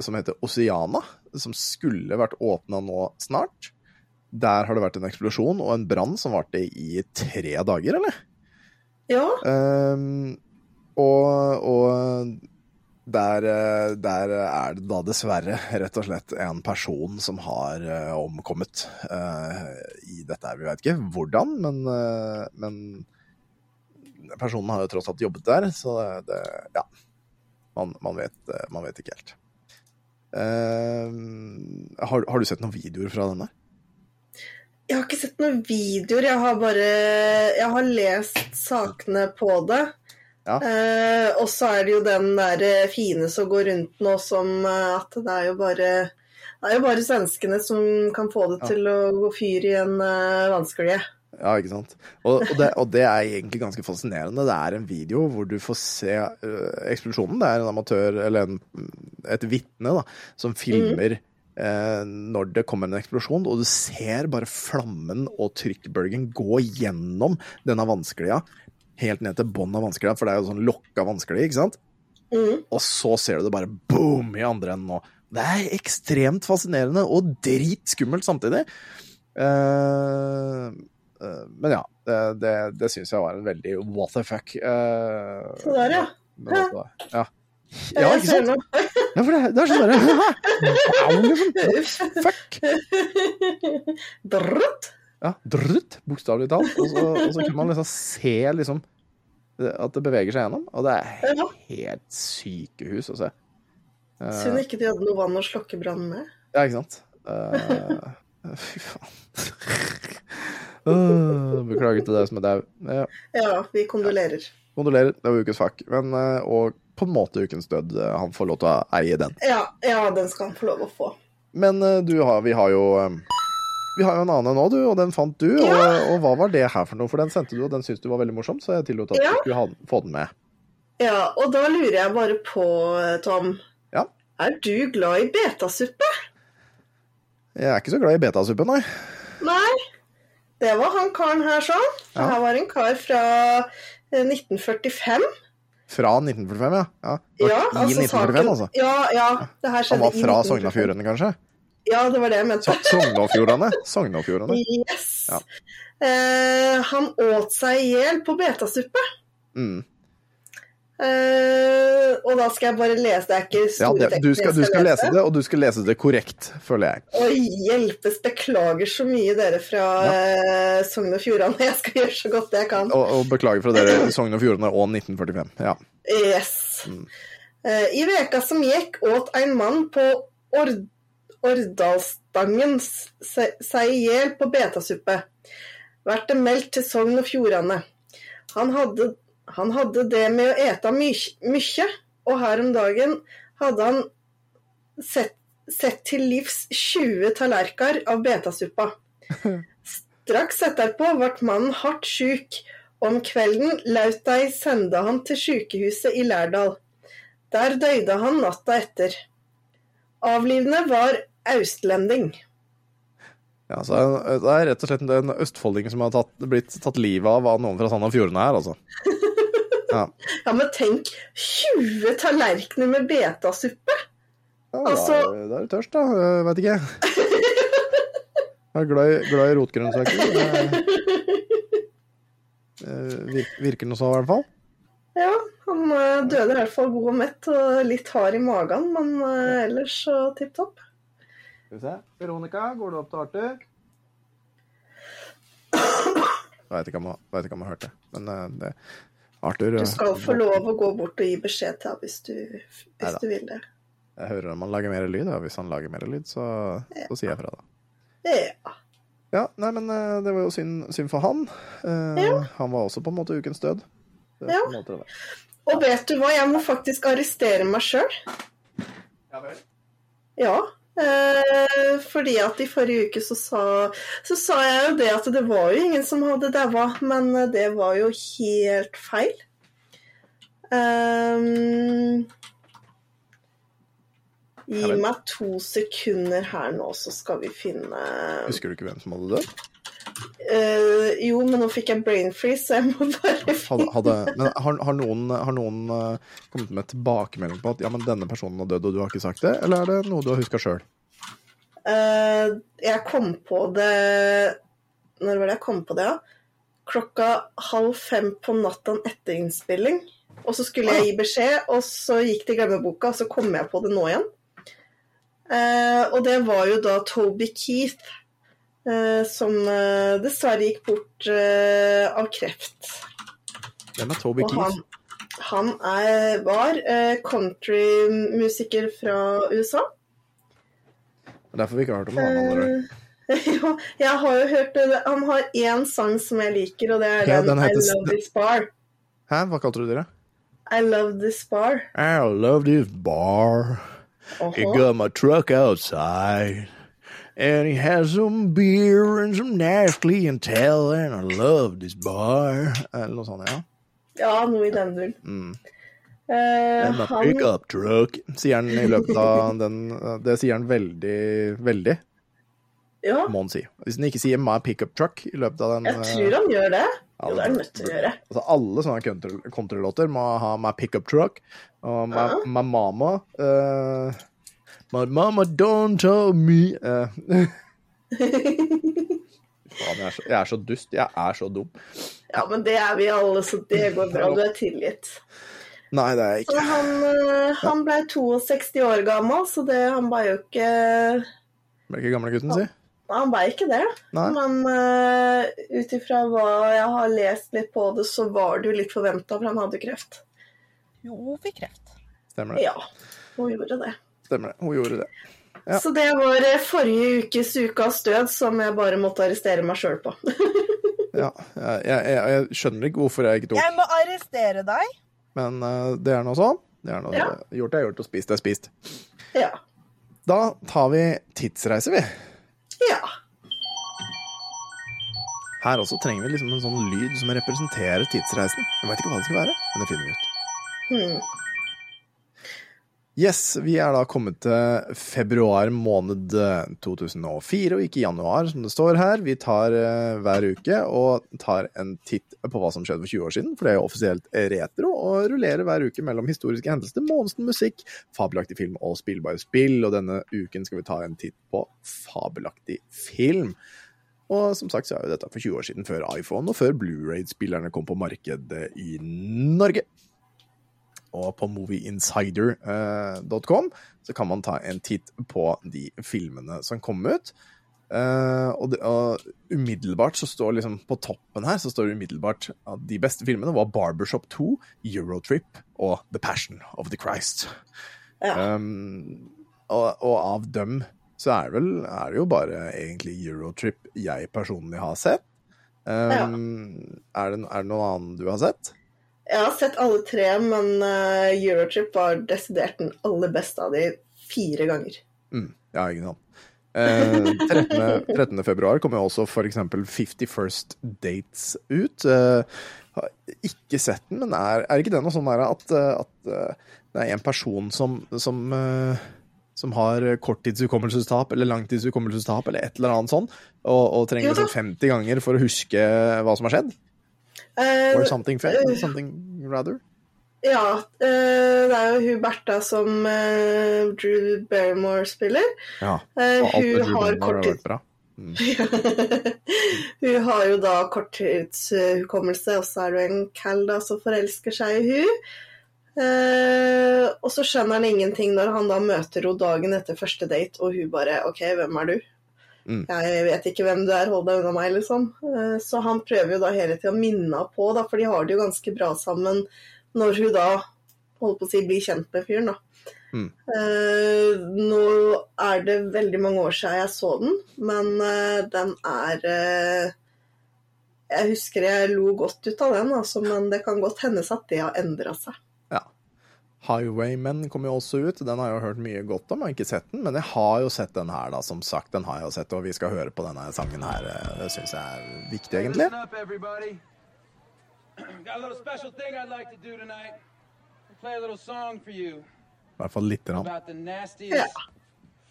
som heter Oceana, som skulle vært åpna nå snart. Der har det vært en eksplosjon og en brann som varte i tre dager, eller? Ja, Um, og, og der, eh, der er det da dessverre rett og slett en person som har uh, omkommet uh, i dette her. Vi vet ikke hvordan, men, uh, men personen har jo tross alt jobbet der, så det, Ja. Man, man, vet, man vet ikke helt. Ehm, har, har du sett noen videoer fra den der? Jeg har ikke sett noen videoer, jeg har bare Jeg har lest sakene på det. Ja. Eh, og så er det jo den der eh, fine som går rundt nå som eh, at det er jo bare det er jo bare svenskene som kan få det Ja. til å gå fyr i en uh, vannsklie. Ja, ikke sant. Og, og, det, og det er egentlig ganske fascinerende. Det er en video hvor du får se uh, eksplosjonen. Det er en amatør, eller en, et vitne, da, som filmer eh, når det kommer en eksplosjon, og du ser bare flammen og trykkbølgen gå gjennom denne vannsklia, helt ned til bånn av vannsklia, for det er jo sånn lokka vannsklie, ikke sant? Mm. Og så ser du det bare boom i andre enden nå. Det er ekstremt fascinerende og dritskummelt samtidig. Uh, uh, men ja, det, det, det syns jeg var en veldig what the fuck. Uh, Så der, ja. ja. Ja, ikke sant? Ja, for det, det er sånn derre liksom. Fuck! Drrrt. Ja, drutt, bokstavelig talt. Og så, og så kan man liksom se liksom at det beveger seg gjennom, og det er helt sykehus å se. Eh, Synd ikke de hadde noe vann å slokke brannen med. Ja, ikke sant? Uh, fy faen. Uh, beklager til deg som er dau. Ja, Ja, vi kondolerer. kondolerer, det var ukens fuck. Men, eh, og på en måte ukens død. eh, Han får lov til å eie den. Ja, ja, den skal han få lov å få. Men eh, du har, vi har jo eh, Vi har jo en annen nå, du, og den fant du. Og, Ja. og hva var det her for noe? For den sendte du, og den syntes du var veldig morsom, så jeg tillot at Ja. du skulle ha, få den med. Ja, og da lurer jeg bare på, Tom. Ja. Er du glad i betasuppe? Jeg er ikke så glad i betasuppe, nei. Nei. Det var han karen her sånn. Det Ja. her var en kar fra eh, 1945. Fra 1945, ja. ja. Var Ja, I altså 1945, saken- altså. Ja, ja. Det her Han skjedde var i fra 1945. Sogn og Fjordane, kanskje? Ja, det var det jeg mente. So- Sognefjordane. Sognefjordane. Yes. Ja. Eh, han åt seg i hjel på betasuppe. Mm. Eh, og da skal jeg bare lese. Det er ikke Ja, det, du, skal, du skal lese det, og du skal lese det korrekt, føler jeg. Oi, hjelpes, beklager så mye dere fra eh, Sogn og Fjordane. Jeg skal gjøre så godt jeg kan. Og, og beklager fra dere Sogn og Fjordane og 1945. Ja. Yes. Eh, I veka som gikk åt en mann på Ord Årdalsstangen seg i hjel på betasuppe. Vært det meldt til Sogn og Fjordane. Han hadde, han hadde det med å ete mykje, og her om dagen hadde han sett, sett til livs 20 tallerker av betasuppa. Straks etterpå ble mannen hardt sjuk. Om kvelden laut de sende han til sykehuset i Lærdal. Der døde han natta etter. Avlivende var austlending. ja så det er rett og slett en østfolding som har tatt, blitt tatt livet av av noen fra Sand og Fjordane her, altså. Ja. Ja, men tenk 20 tallerkener med betasuppe! Ja, Altså- da, er, da er du tørst, da. Jeg vet ikke. Jeg er glad i, glad i rotgrønnsaker. Det- Eh, vir- virker noe så, i hvert fall. Ja, han eh, døde i hvert fall god og mett og litt hard i magen, men eh, ellers så tipp topp. Skal vi se. Veronica, går du opp til Arthur? Veit ikke om jeg vet ikke om jeg hørte det, men eh, det Arthur Du skal få lov å gå bort og gi beskjed til ham hvis du, hvis du vil det. Jeg hører om han lager mer lyd, og hvis han lager mer lyd, så, så sier jeg fra, da. Ja. Ja, nei, men eh, det var jo synd, synd for han. Eh, Ja. Han var også på en måte ukens død. Ja. måte. Og vet du hva, jeg må faktisk arrestere meg sjøl. Ja vel. Ja. Eh, fordi at i forrige uke så sa, så sa jeg jo det at det var jo ingen som hadde daua, men det var jo helt feil. Um, gi meg to sekunder her nå, så skal vi finne Husker du ikke hvem som hadde dødd? Eh, Jo, men nå fikk jeg brain freeze, så jeg må bare Hadde, hadde, men har, har noen, har noen uh, kommet med tilbakemelding på at ja, men denne personen har dødd, og du har ikke sagt det? Eller er det noe du har huska sjøl? Uh, jeg kom på det Når var det jeg kom på det? Ja? Klokka halv fem på natten etter innspilling. Og så skulle jeg gi beskjed, og så gikk det i glemmeboka, og så kom jeg på det nå igjen. Eh, og det var jo da Toby Keith, eh, som eh, dessverre gikk bort eh, av kreft. Hvem er Toby Keith? han, han er, var eh, countrymusiker fra USA. Derfor vi ikke har hørt om han. allerede. Eh, ja, jeg har jo hørt det. Han har én sang som jeg liker, og det er Ja, den, den heter I Love This Bar. Hæ, hva kalte du dere? I Love This Bar. I love this bar. Uh -huh. I got my truck outside. And he has some beer and some nasty and tell, and I love this bar. Eller noe sånt, ja. Ja, noe i den duren. Mm. Uh, pickup truck, sier han i løpet av den Det sier han veldig, veldig, ja, må han si. Hvis han ikke sier my pickup truck i løpet av den jeg eh, tror han gjør det. ja, Jo, det er han nødt til å gjøre. Altså, alle sånne kontrolåter, countrylåter må ha my pickup truck og my, Ja. my mama. eh, my mama don't tell me eh. Faen, jeg er, så, jeg er så dust. Jeg er så dum. Ja, men det er vi alle, så det går bra. Du er tilgitt. Nei, det er jeg Så ikke. han, eh, han ble 62 år gammel, så det, han ble jo ikke Ble ikke gamlegutten, si. Han ble ikke det. Nei. Men uh, ut ifra hva jeg har lest litt på det, så var det jo litt forventa, for han hadde kreft. Jo, fikk kreft. Stemmer det. Ja, hun gjorde det. Stemmer det. Hun gjorde det. Ja. Så det var eh, forrige ukes ukas død som jeg bare måtte arrestere meg sjøl på. Ja. Jeg, jeg, jeg, jeg skjønner ikke hvorfor jeg ikke tok Jeg må arrestere deg. Men uh, det er nå sånn. Det er noe Ja. Gjort er gjort, og spist er spist. ja. Da tar vi tidsreise, vi. ja. Her også trenger vi liksom en sånn lyd som representerer tidsreisen. Jeg veit ikke hva det skal være, men det finner vi ut. Hmm. Yes, vi er da kommet til februar måned eh, 2004, og ikke januar, som det står her. Vi tar uh, hver uke og tar en titt på hva som skjedde for 20 år siden, for det er jo offisielt retro, og rullerer hver uke mellom historiske hendelser, månedsen musikk, fabelaktig film og spillbare spill. Og denne uken skal vi ta en titt på fabelaktig film. Og som sagt så er jo dette for 20 år siden, før iPhone og før Blu-ray-spillerne kom på markedet i Norge. Og på movieinsider.com så kan man ta en titt på de filmene som kom ut. Eh, og, det, og umiddelbart så står liksom på toppen her så står det umiddelbart at de beste filmene var Barbershop 2, Eurotrip og The Passion of the Christ. Ja. Um, og, og av dem så er det vel er det jo bare egentlig Eurotrip jeg personlig har sett. Um, er, det, er det noe annet du har sett? Jeg har sett alle tre, men uh, Eurotrip var desidert den aller beste av de fire ganger. Mm, ja, ikke sant. Eh, 13. 13. februar kommer også eksempel 50 First Dates ut. Eh, har ikke sett den, men er, er ikke det noe sånn at, eh, at eh, det er en person som, som, eh, som har korttidshukommelsestap eller langtidshukommelsestap eller et eller annet sånn, og, og trenger liksom 50 ganger for å huske hva som har skjedd? Eh, Or something, fa- something rather? ja, eh, det er jo hun Bertha som eh, Drew Barrymore spiller. Ja. Eh, Og alt det Drew har Barrymore har vært bra. hun har jo da korttidshukommelse, og så er det en Cal da som forelsker seg i hun. Eh, og så skjønner han ingenting når han da møter henne dagen etter første date, og hun bare OK, hvem er du? Mm. Jeg vet ikke hvem du er, hold deg unna meg, liksom. Eh, så han prøver jo da hele tida å minne henne på, da, for de har det jo ganske bra sammen når hun da holder på å si blir kjent med fyren, da. Mm. Eh, nå er det veldig mange år siden jeg så den, men eh, den er Jeg husker jeg lo godt ut av den, altså, men det kan godt hendes at det har endra seg. Highwaymen kom jo også ut. Den har jeg jo hørt mye godt om. Jeg har ikke sett den, men jeg har jo sett den her, da. Som sagt, den har jeg jo sett, og vi skal høre på denne sangen her. Det syns jeg er viktig, egentlig. I hvert fall lite grann. nastiest,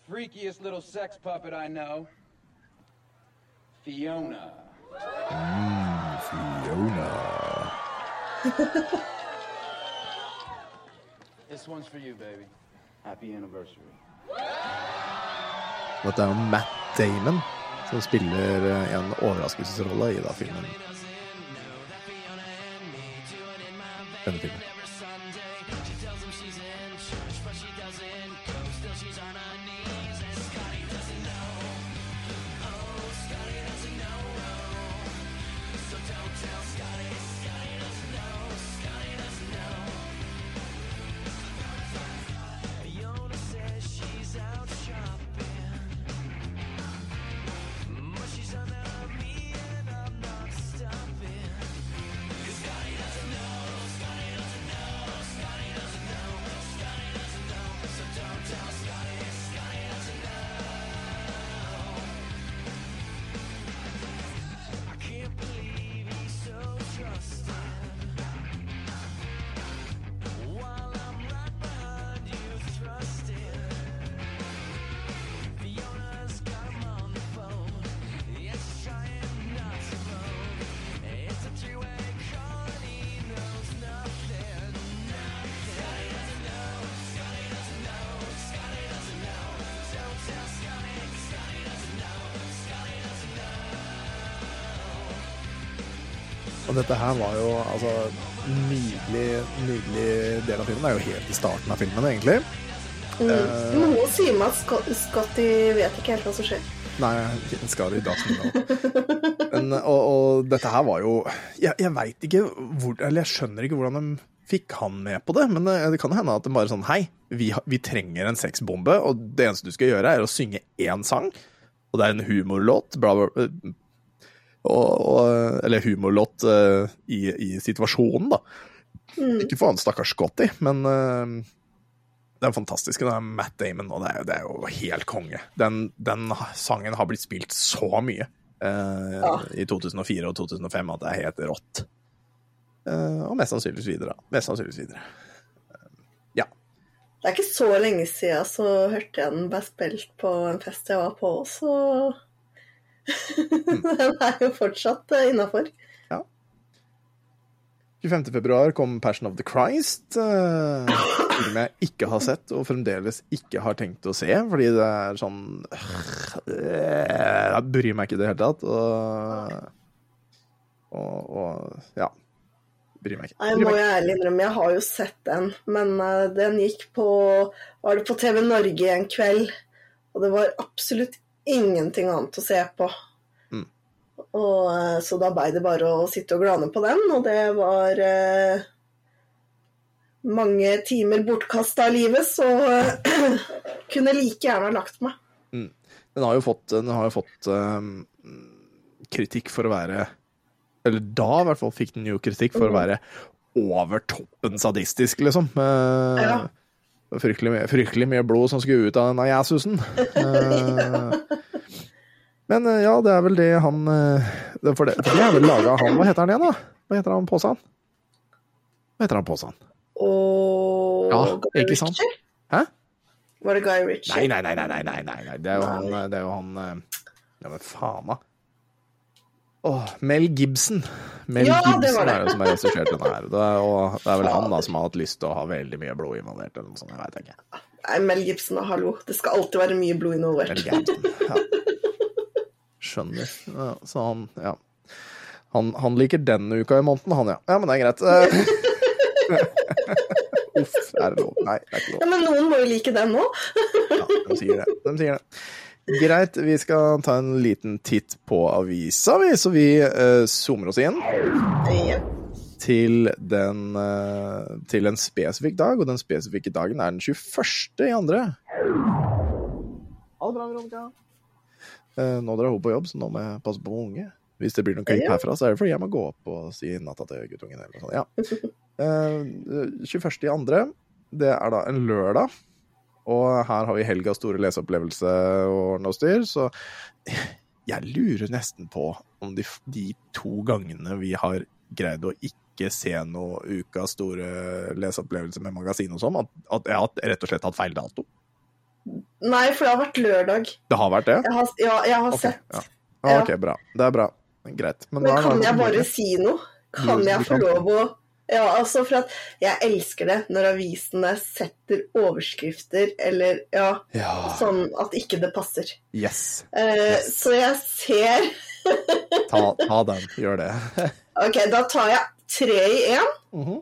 freakiest little sex puppet I know. Fiona. Fiona. This one's for you, baby. Happy anniversary. Dette er jo Matt Damon som spiller eh, en overraskelsesrolle i da filmen. Denne filmen. Dette her var jo altså nydelig, nydelig del av filmen. Det er jo helt i starten av filmen, egentlig. Mm. Noe sier meg at Scott- Scotty vet ikke helt hva som skjer. Nei, skal i dagsnytt Men, og, og dette her var jo Jeg, jeg veit ikke hvor Eller jeg skjønner ikke hvordan de fikk han med på det, men det, det kan hende at de bare sånn Hei, vi, vi trenger en sexbombe, og det eneste du skal gjøre, er å synge én sang, og det er en humorlåt, bla, bla, bla. Og, og, eller humorlåt uh, i, i situasjonen, da. Ikke for han stakkars Scotty, men uh, den fantastiske det er Matt Damon, og det er, det er jo helt konge. Den, den sangen har blitt spilt så mye uh, Ja. i 2004 og 2005 at det er helt rått. Eh, og mest sannsynligvis videre. Mest sannsynligvis videre. Eh, ja. Det er ikke så lenge siden så hørte jeg den ble spilt på en fest jeg var på, så Den er jo fortsatt innafor. 25. februar kom Passion of the Christ. Uh, film jeg ikke har sett, og fremdeles ikke har tenkt å se, fordi det er sånn øh, Jeg bryr meg ikke i det hele tatt. Og, og, og ja. Bryr meg ikke. Nei, Bryr må jeg ærlig innrømme, jeg har jo sett den, men eh, den gikk på Var det på TV Norge en kveld, og det var absolutt ingenting annet å se på. Mm. Og, eh, så da blei det bare å sitte og glane på den, og det var eh, mange timer bortkasta av livet, så eh, kunne like gjerne ha lagt meg. Den har jo fått, den har jo fått øhm, kritikk for å være Eller da i hvert fall fikk den jo kritikk for å være over toppen sadistisk, liksom. Eh, Ja. Fryktelig, mye- fryktelig mye blod som skulle ut av denne jæsusen. Eh, men eh, ja, det er vel det han eh, For det, det er vel laga av han Hva heter han igjen, da? Hva heter han Påsan? Hva heter han Påsan? Og Ja, Guy ikke sant? Ritchie? Hæ? Var det Guy Ritchie? Nei, nei, nei, nei, nei, nei, nei, nei. Det er jo han, det er jo han Ja, men faen, da. Åh, Mel Gibson. Mel Ja, det Gibson var det. er jo som har regissert denne her. Det er, og det er vel han da som har hatt lyst til å ha veldig mye blod involvert, eller noe sånt. Jeg veit ikke. Nei, Mel Gibson, hallo. Det skal alltid være mye blod involvert. Ja. skjønner. Ja, så han, ja. Han, han liker den uka i måneden, han, ja. Ja, men det er greit. Uff, er det lov? Nei, det er ikke lov. Ja, men noen må jo like den òg. Ja, de sier det. De sier det. Greit, vi skal ta en liten titt på avisa, vi, så vi uh, zoomer oss inn til, den, uh, til en spesifikk dag, og den spesifikke dagen er den 21. i andre. Ha det bra, Veronica. Uh, nå drar hun på jobb, så nå må jeg passe på unge. Hvis det blir noe klipp herfra, så er det fordi jeg må gå opp og si natta til guttungen. Eller noe sånt. Ja. Eh, 21. i andre, det er da en lørdag. Og her har vi helgas store leseopplevelse og noe styr, så jeg lurer nesten på om de, de to gangene vi har greid å ikke se noe ukas store leseopplevelse med magasin og sånn, at, at jeg har rett og slett hatt feil dato. Nei, for det har vært lørdag. Det har vært det? Jeg har, ja, jeg har okay, sett. ja. Ah, ok, bra. Det er bra. Greit. Men, Men kan jeg bare si noe? Kan jeg få lov å Ja, altså, for at jeg elsker det når avisene setter overskrifter eller ja, Ja. sånn at ikke det passer. Yes. Uh, Yes. Så jeg ser Ta, ta den. Gjør det. Ok, da tar jeg tre i én. Mhm.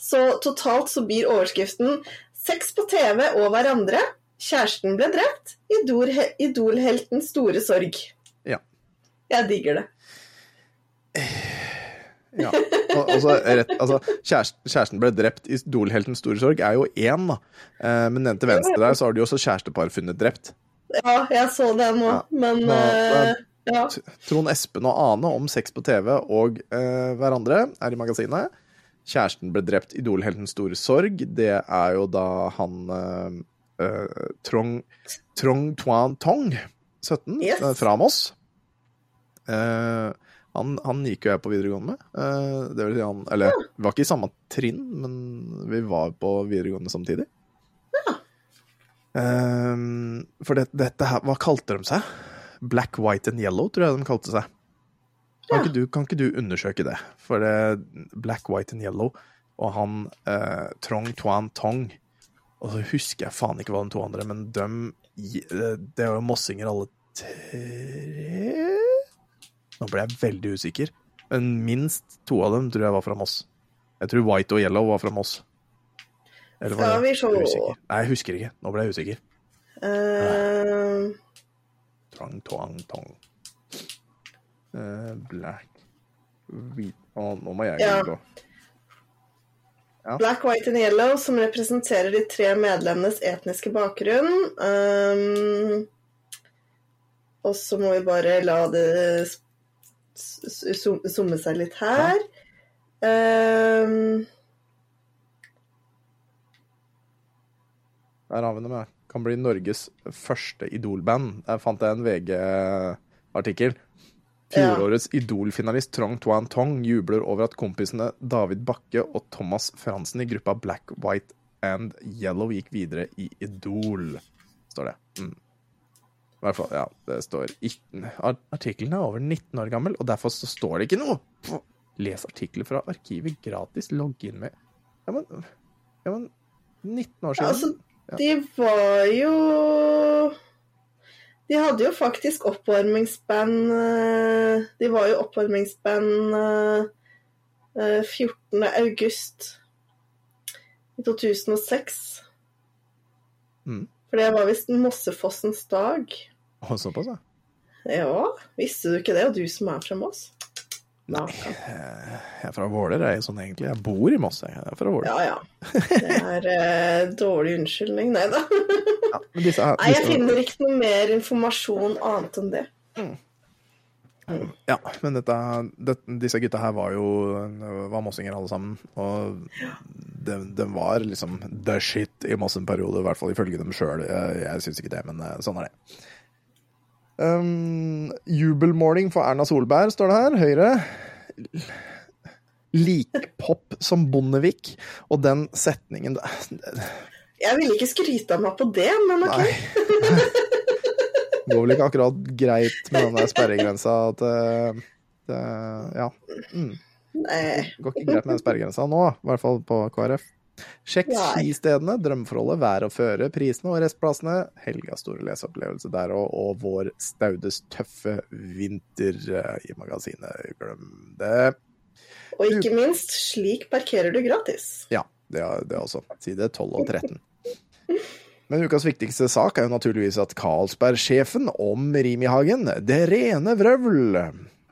Så totalt så blir overskriften 'Sex på TV og hverandre'. Kjæresten ble drept. Idol, store sorg. Ja. Jeg digger det. Ja. Og, og så rett, altså, kjæresten, kjæresten ble drept i Dolheltens store sorg, er jo én, da. Eh, men den til venstre der, så har du jo også kjærestepar funnet drept. Ja, jeg så det nå, Ja. men Ja, eh, ja. Trond Espen og Ane om sex på TV og eh, hverandre er i magasinet. Kjæresten ble drept i Idolheltens store sorg. Det er jo da han eh, eh, Trong, Trong Tuan Tong, 17, Yes. eh, fra Moss. Eh, han, han gikk jo jeg på videregående med. Eh, det vil si han Eller, vi var ikke i samme trinn, men vi var på videregående samtidig. Eh, for det, dette her Hva kalte de seg? Black, white and yellow, tror jeg de kalte seg. Kan, Ja. ikke, du, kan ikke du undersøke det? For det Black, white and yellow og han eh, Trong Tuan Tong Og så husker jeg faen ikke hva de to andre, men dem eh, Det er jo mossinger alle tre Nå ble jeg veldig usikker. Men minst to av dem tror jeg var fra Moss. Jeg tror White og Yellow var fra Moss. Eller var se. usikker? Nei, jeg husker ikke. Nå ble jeg usikker. Uh... Trong tong, Tong. Uh, black Hvit Å, nå må jeg Ja. gå. Black, White and Yellow, som representerer de tre medlemmenes etniske bakgrunn. Um, og så må vi bare la det s- s- zoom- zoome seg litt her. Um, Der har vi dem, med. Kan bli Norges første Idol-band. Der fant jeg en VG-artikkel. Fjorårets Idol-finalist Trong Tuan Tong jubler over at kompisene David Bakke og Thomas Fransen i gruppa Black, White and Yellow gikk videre i Idol, står det. Mm. I hvert fall, ja, det står ikke Artikkelen er over 19 år gammel, og derfor så står det ikke noe! Les artikler fra arkivet gratis, logg inn med Ja, men, ja, men 19 år siden? altså, de var jo De hadde jo faktisk oppvarmingsband eh, De var jo oppvarmingsband eh, eh, 14. august i 2006. Mm. For det var visst Mossefossens dag. Å, såpass, ja. Ja, visste du ikke det? Og du som er fra Moss? Nei, jeg er fra Våler, jeg sånn egentlig. Jeg bor i Moss, jeg. jeg er fra Våler. Ja ja. Det er eh, dårlig unnskyldning, nei da. Ja, disse Nei, jeg finner ikke noe mer informasjon annet enn det. Ja, men dette, det, disse gutta her var jo var mossinger alle sammen. Og de, de var liksom the shit i Moss en periode, i hvert fall ifølge dem sjøl. Jeg, jeg syns ikke det, men eh, sånn er det. Um, jubelmåling for Erna Solberg, står det her. Høyre. Likpop som Bondevik. Og den setningen Jeg ville ikke skryte av meg på det, men ok. Nei. Det går vel ikke akkurat greit med den der sperregrensa at eh, det, Ja. Mm. Nei. Det går ikke greit med den sperregrensa nå, i hvert fall på KrF. Sjekk skistedene, drømmeforholdet, vær og føre, prisene og restplassene. Helgas store leseopplevelse der og, og vår Staudes tøffe vinter eh, i magasinet. Glem det. Og ikke minst, slik parkerer du gratis. Ja, det, det også. Side 12 og 13. Men ukas viktigste sak er jo naturligvis at Carlsberg-sjefen om Rimi-Hagen, det rene vrøvl.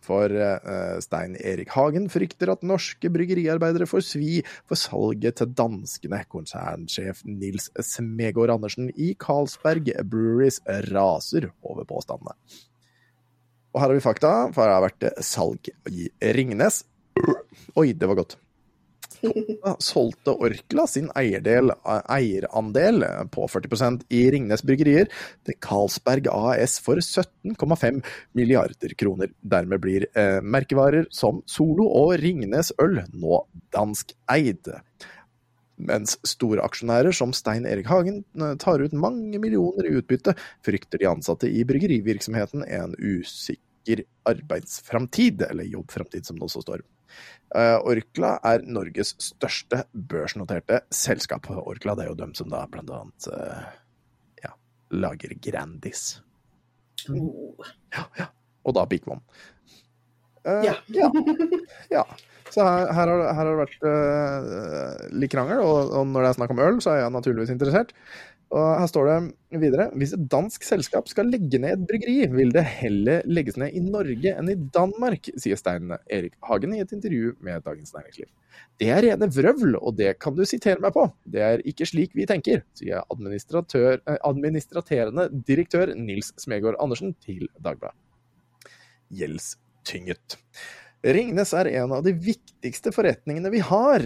For uh, Stein Erik Hagen frykter at norske bryggeriarbeidere får svi for salget til danskene. Konsernsjef Nils Smegård Andersen i Carlsberg Breweries raser over påstandene. Og her har vi fakta, for det har vært salg i Ringnes. Oi, det var godt. Da solgte Orkla sin eierdel, eierandel på 40% i Ringnes Bryggerier til Carlsberg AS for 17,5 milliarder kroner. Dermed blir eh, merkevarer som Solo og Ringnes øl nå danskeid. Mens store aksjonærer som Stein Erik Hagen eh, tar ut mange millioner i utbytte, frykter de ansatte i bryggerivirksomheten en usikker arbeidsframtid, eller jobbframtid som det også står. Eh, Orkla er Norges største børsnoterte selskap. Orkla det er jo dem som da blant annet eh, ja, lager Grandis. Oh. Ja, ja. Og da Big One. Uh, Ja. ja. Så her, her, har, her har det vært uh, litt krangel, og, og når det er snakk om øl, så er jeg naturligvis interessert. Og her står det videre hvis et dansk selskap skal legge ned et bryggeri, vil det heller legges ned i Norge enn i Danmark, sier Stein Erik Hagen i et intervju med Dagens Næringsliv. Det er rene vrøvl, og det kan du sitere meg på. Det er ikke slik vi tenker, sier administratør, eh, administraterende direktør Nils Smegård Andersen til Dagbladet. Gjeldstynget. Ringnes er en av de viktigste forretningene vi har.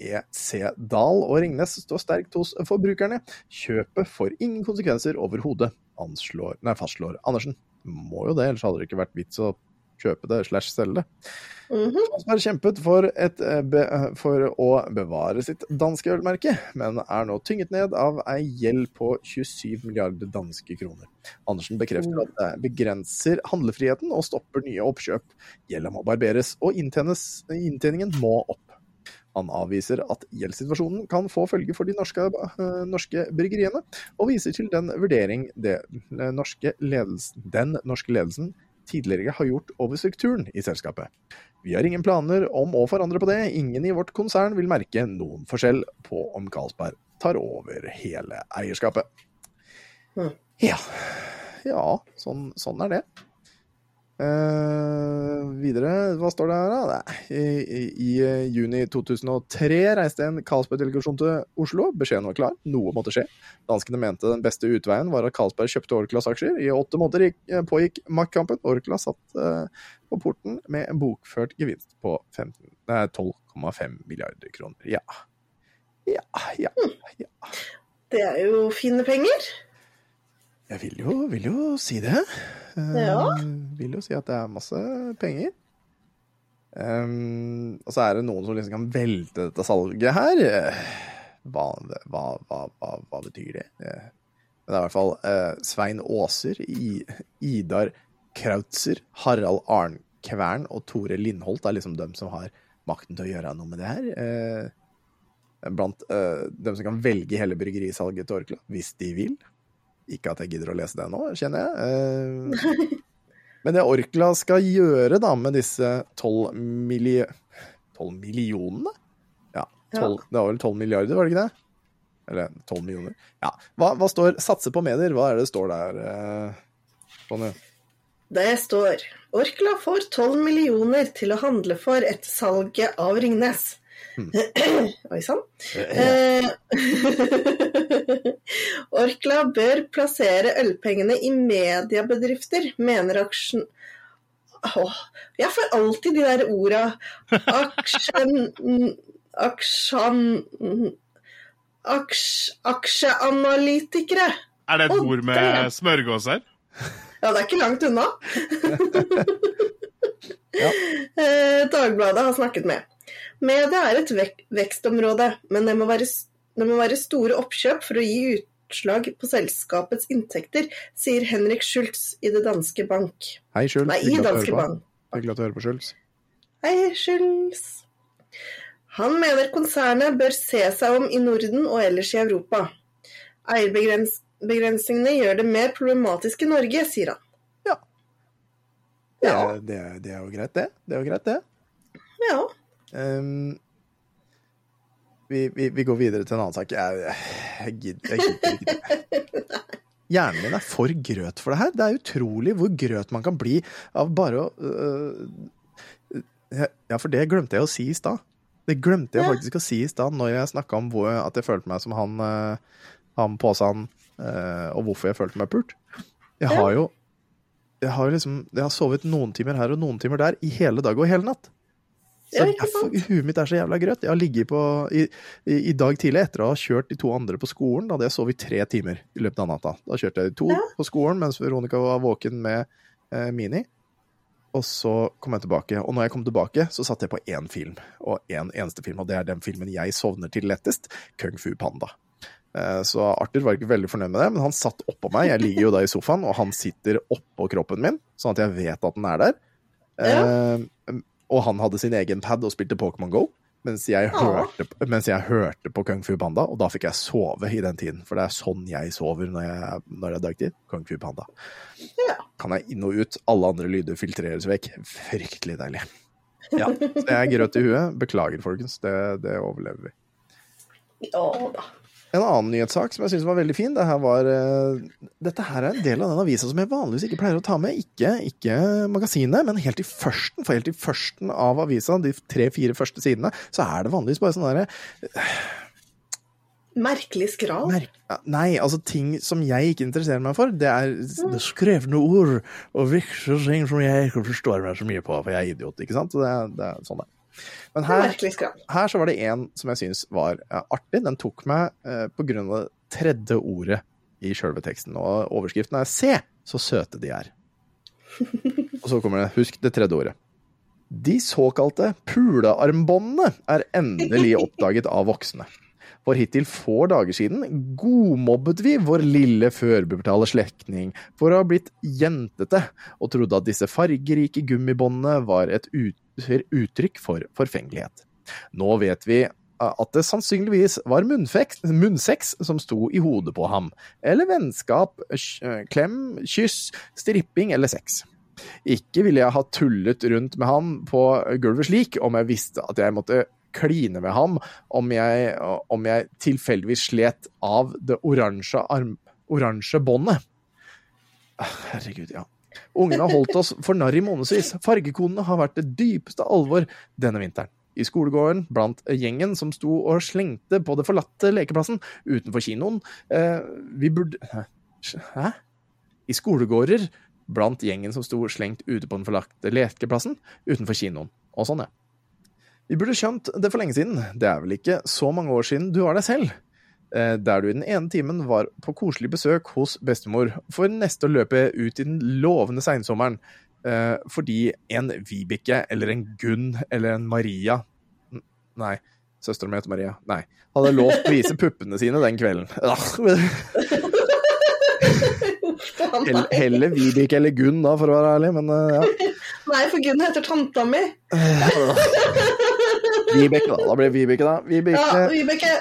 EC Dahl og Ringnes står sterkt hos forbrukerne. Kjøpet får ingen konsekvenser overhodet, fastslår Andersen. Må jo det, ellers hadde det ikke vært vits å kjøpe det slash selge det. Mhm. Carlsberg har kjempet for, et, eh, be, for å bevare sitt danske ølmerke, men er nå tynget ned av ei gjeld på 27 milliarder danske kroner. Andersen bekrefter at det begrenser handlefriheten og stopper nye oppkjøp. Gjelda må barberes, og inntjeningen må opp. Han avviser at gjeldssituasjonen kan få følge for de norske, eh, norske bryggeriene, og viser til den vurdering det, eh, norske ledelsen, den norske ledelsen tidligere har gjort over strukturen i selskapet. Vi har ingen planer om å forandre på det. Ingen i vårt konsern vil merke noen forskjell på om Carlsberg tar over hele eierskapet. Mm. Ja, ja sånn, sånn er det. Eh, videre, hva står det her, da? I, i, I juni 2003 reiste en Carlsberg-delegasjon til Oslo. Beskjeden var klar, noe måtte skje. Danskene mente den beste utveien var at Carlsberg kjøpte Orklas aksjer. I åtte måneder gikk, eh, pågikk maktkampen. Orkla satt uh, på porten med en bokført gevinst på 12,5 milliarder kroner. Ja. Ja, ja, ja. Det er jo fine penger. Jeg vil jo, vil jo si det. Eh, Ja. Vil jo si at det er masse penger. Um, og så er det noen som liksom kan velte dette salget her. Hva, hva, hva, hva, betyr det? Men det er i hvert fall uh, Svein Aaser, I, Idar Krautzer, Harald Arnkvern og Tore Lindholt er liksom dem som har makten til å gjøre noe med det her. Uh, blant uh, dem som kan velge hele bryggerisalget til Orkla, hvis de vil. Ikke at jeg gidder å lese det nå, kjenner jeg. Eh, men det Orkla skal gjøre da med disse tolv milli... 12 millionene? Ja, 12, det var vel 12 milliarder, var det ikke det? Eller 12 millioner. Ja. Hva, hva står 'satse på medier'? Hva er det det står der, eh, Sonja? Det står Orkla får 12 millioner til å handle for etter salget av Ringnes. Oi sann. Eh, Orkla bør plassere ølpengene i mediebedrifter, mener aksjen... Åh, jeg får alltid de der orda. Aksjen... Aksjan... Aks, aksjeanalytikere. Er det et oh, ord med smørgås her? Ja, det er ikke langt unna. Ja. Eh, Dagbladet har snakket med. Media er et vek vekstområde, men det må, være, det må være store oppkjøp for å gi utslag på selskapets inntekter, sier Henrik Schultz i det danske bank. Hei, Schultz. Nei, i Danske. Bank. Hyggelig at du hører på, Schultz. Hei, Schultz. Han mener konsernet bør se seg om i Norden og ellers i Europa. Eierbegrensningene gjør det mer problematisk i Norge, sier han. Det, Ja. er- det, er- det er jo greit, det. Det er jo greit, det. Ja. Ehm, vi, vi, vi går videre til en annen sak. Jeg, jeg gidder jeg gidder ikke. Hjernen min er for grøt for det her. Det er utrolig hvor grøt man kan bli av bare å øh, Ja, for det glemte jeg å si i stad. Det glemte jeg faktisk å si i stad når jeg snakka om hvor, at jeg følte meg som han, uh, han påsan, uh, og hvorfor jeg følte meg pult. Jeg har jo jeg har liksom Jeg har sovet noen timer her og noen timer der i hele dag og hele natt. Så Ja, derfor, huet mitt er så jævla grøt. Jeg har ligget på i, i, I dag tidlig, etter å ha kjørt de to andre på skolen, da hadde jeg sovet i tre timer i løpet av natta. Da kjørte jeg de to Ja. på skolen mens Veronica var våken med eh, Mini. Og så kom jeg tilbake. Og når jeg kom tilbake, så satt jeg på én film. Og én en eneste film, og det er den filmen jeg sovner til lettest, Kung Fu Panda. Eh, Så Arthur var ikke veldig fornøyd med det, men han satt oppå meg. Jeg ligger jo da i sofaen, og han sitter oppå kroppen min, sånn at jeg vet at den er der. Eh, og han hadde sin egen pad og spilte Pokémon Go. Mens jeg, Ja. hørte, mens jeg hørte på Kung Fu Panda, og da fikk jeg sove i den tiden. For det er sånn jeg sover når, jeg, når jeg er dagtid. Kung Fu Panda. Ja. Kan jeg inn og ut. Alle andre lyder filtreres vekk. Fryktelig deilig. Ja, så jeg er grøt i huet. Beklager, folkens. Det, det overlever vi. Ja da. En annen nyhetssak som jeg synes var veldig fin, det her var eh, Dette her er en del av den avisa som jeg vanligvis ikke pleier å ta med. Ikke, ikke magasinet, men helt i førsten. For helt i førsten av avisa, de tre-fire første sidene, så er det vanligvis bare sånn derre Merkelig skral. merk- Nei, altså ting som jeg ikke interesserer meg for. Det er det skrevne ord og viktige ting som jeg ikke forstår meg så mye på, for jeg er idiot, ikke sant? Så det, det er sånn det er. Men her her så var det en som jeg syns var artig. Den tok meg eh, på grunn av det tredje ordet i sjølve teksten. Og overskriften er 'Se så søte de er'. Og så kommer det 'Husk det tredje ordet'. De såkalte pulearmbåndene er endelig oppdaget av voksne. For hittil få dager siden godmobbet vi vår lille førpubertale slektning for å ha blitt jentete, og trodde at disse fargerike gummibåndene var et ut uttrykk for forfengelighet. Nå vet vi at det sannsynligvis var munnsex som sto i hodet på ham, eller vennskap, klem, kyss, stripping eller sex. Ikke ville jeg ha tullet rundt med ham på gulvet slik om jeg visste at jeg måtte kline med ham om jeg, om jeg tilfeldigvis slet av det oransje, oransje båndet. Ah, Herregud, ja. Ungene har holdt oss for narr i månedsvis. Fargekonene har vært det dypeste alvor denne vinteren. I skolegården, blant gjengen som sto og slengte på det forlatte lekeplassen utenfor kinoen. Eh, vi burde Hæ? I skolegårder, blant gjengen som sto slengt ute på den forlatte lekeplassen utenfor kinoen. Og sånn, ja. Vi burde skjønt det for lenge siden. Det er vel ikke så mange år siden du var deg selv. Eh, Der du i den ene timen var på koselig besøk hos bestemor, for neste å løpe ut i den lovende seinsommeren eh, fordi en Vibeke eller en Gunn eller en Maria Nei, søstera mi heter Maria. Nei. Hadde lovt å vise puppene sine den kvelden. Hell- Heller Vibeke eller Gunn, da, for å være ærlig, men eh, ja. Nei, for Gunn heter tanta mi. Vibeke, da. Da det Vibeke, da. Vibeke. Ja, Vibeke.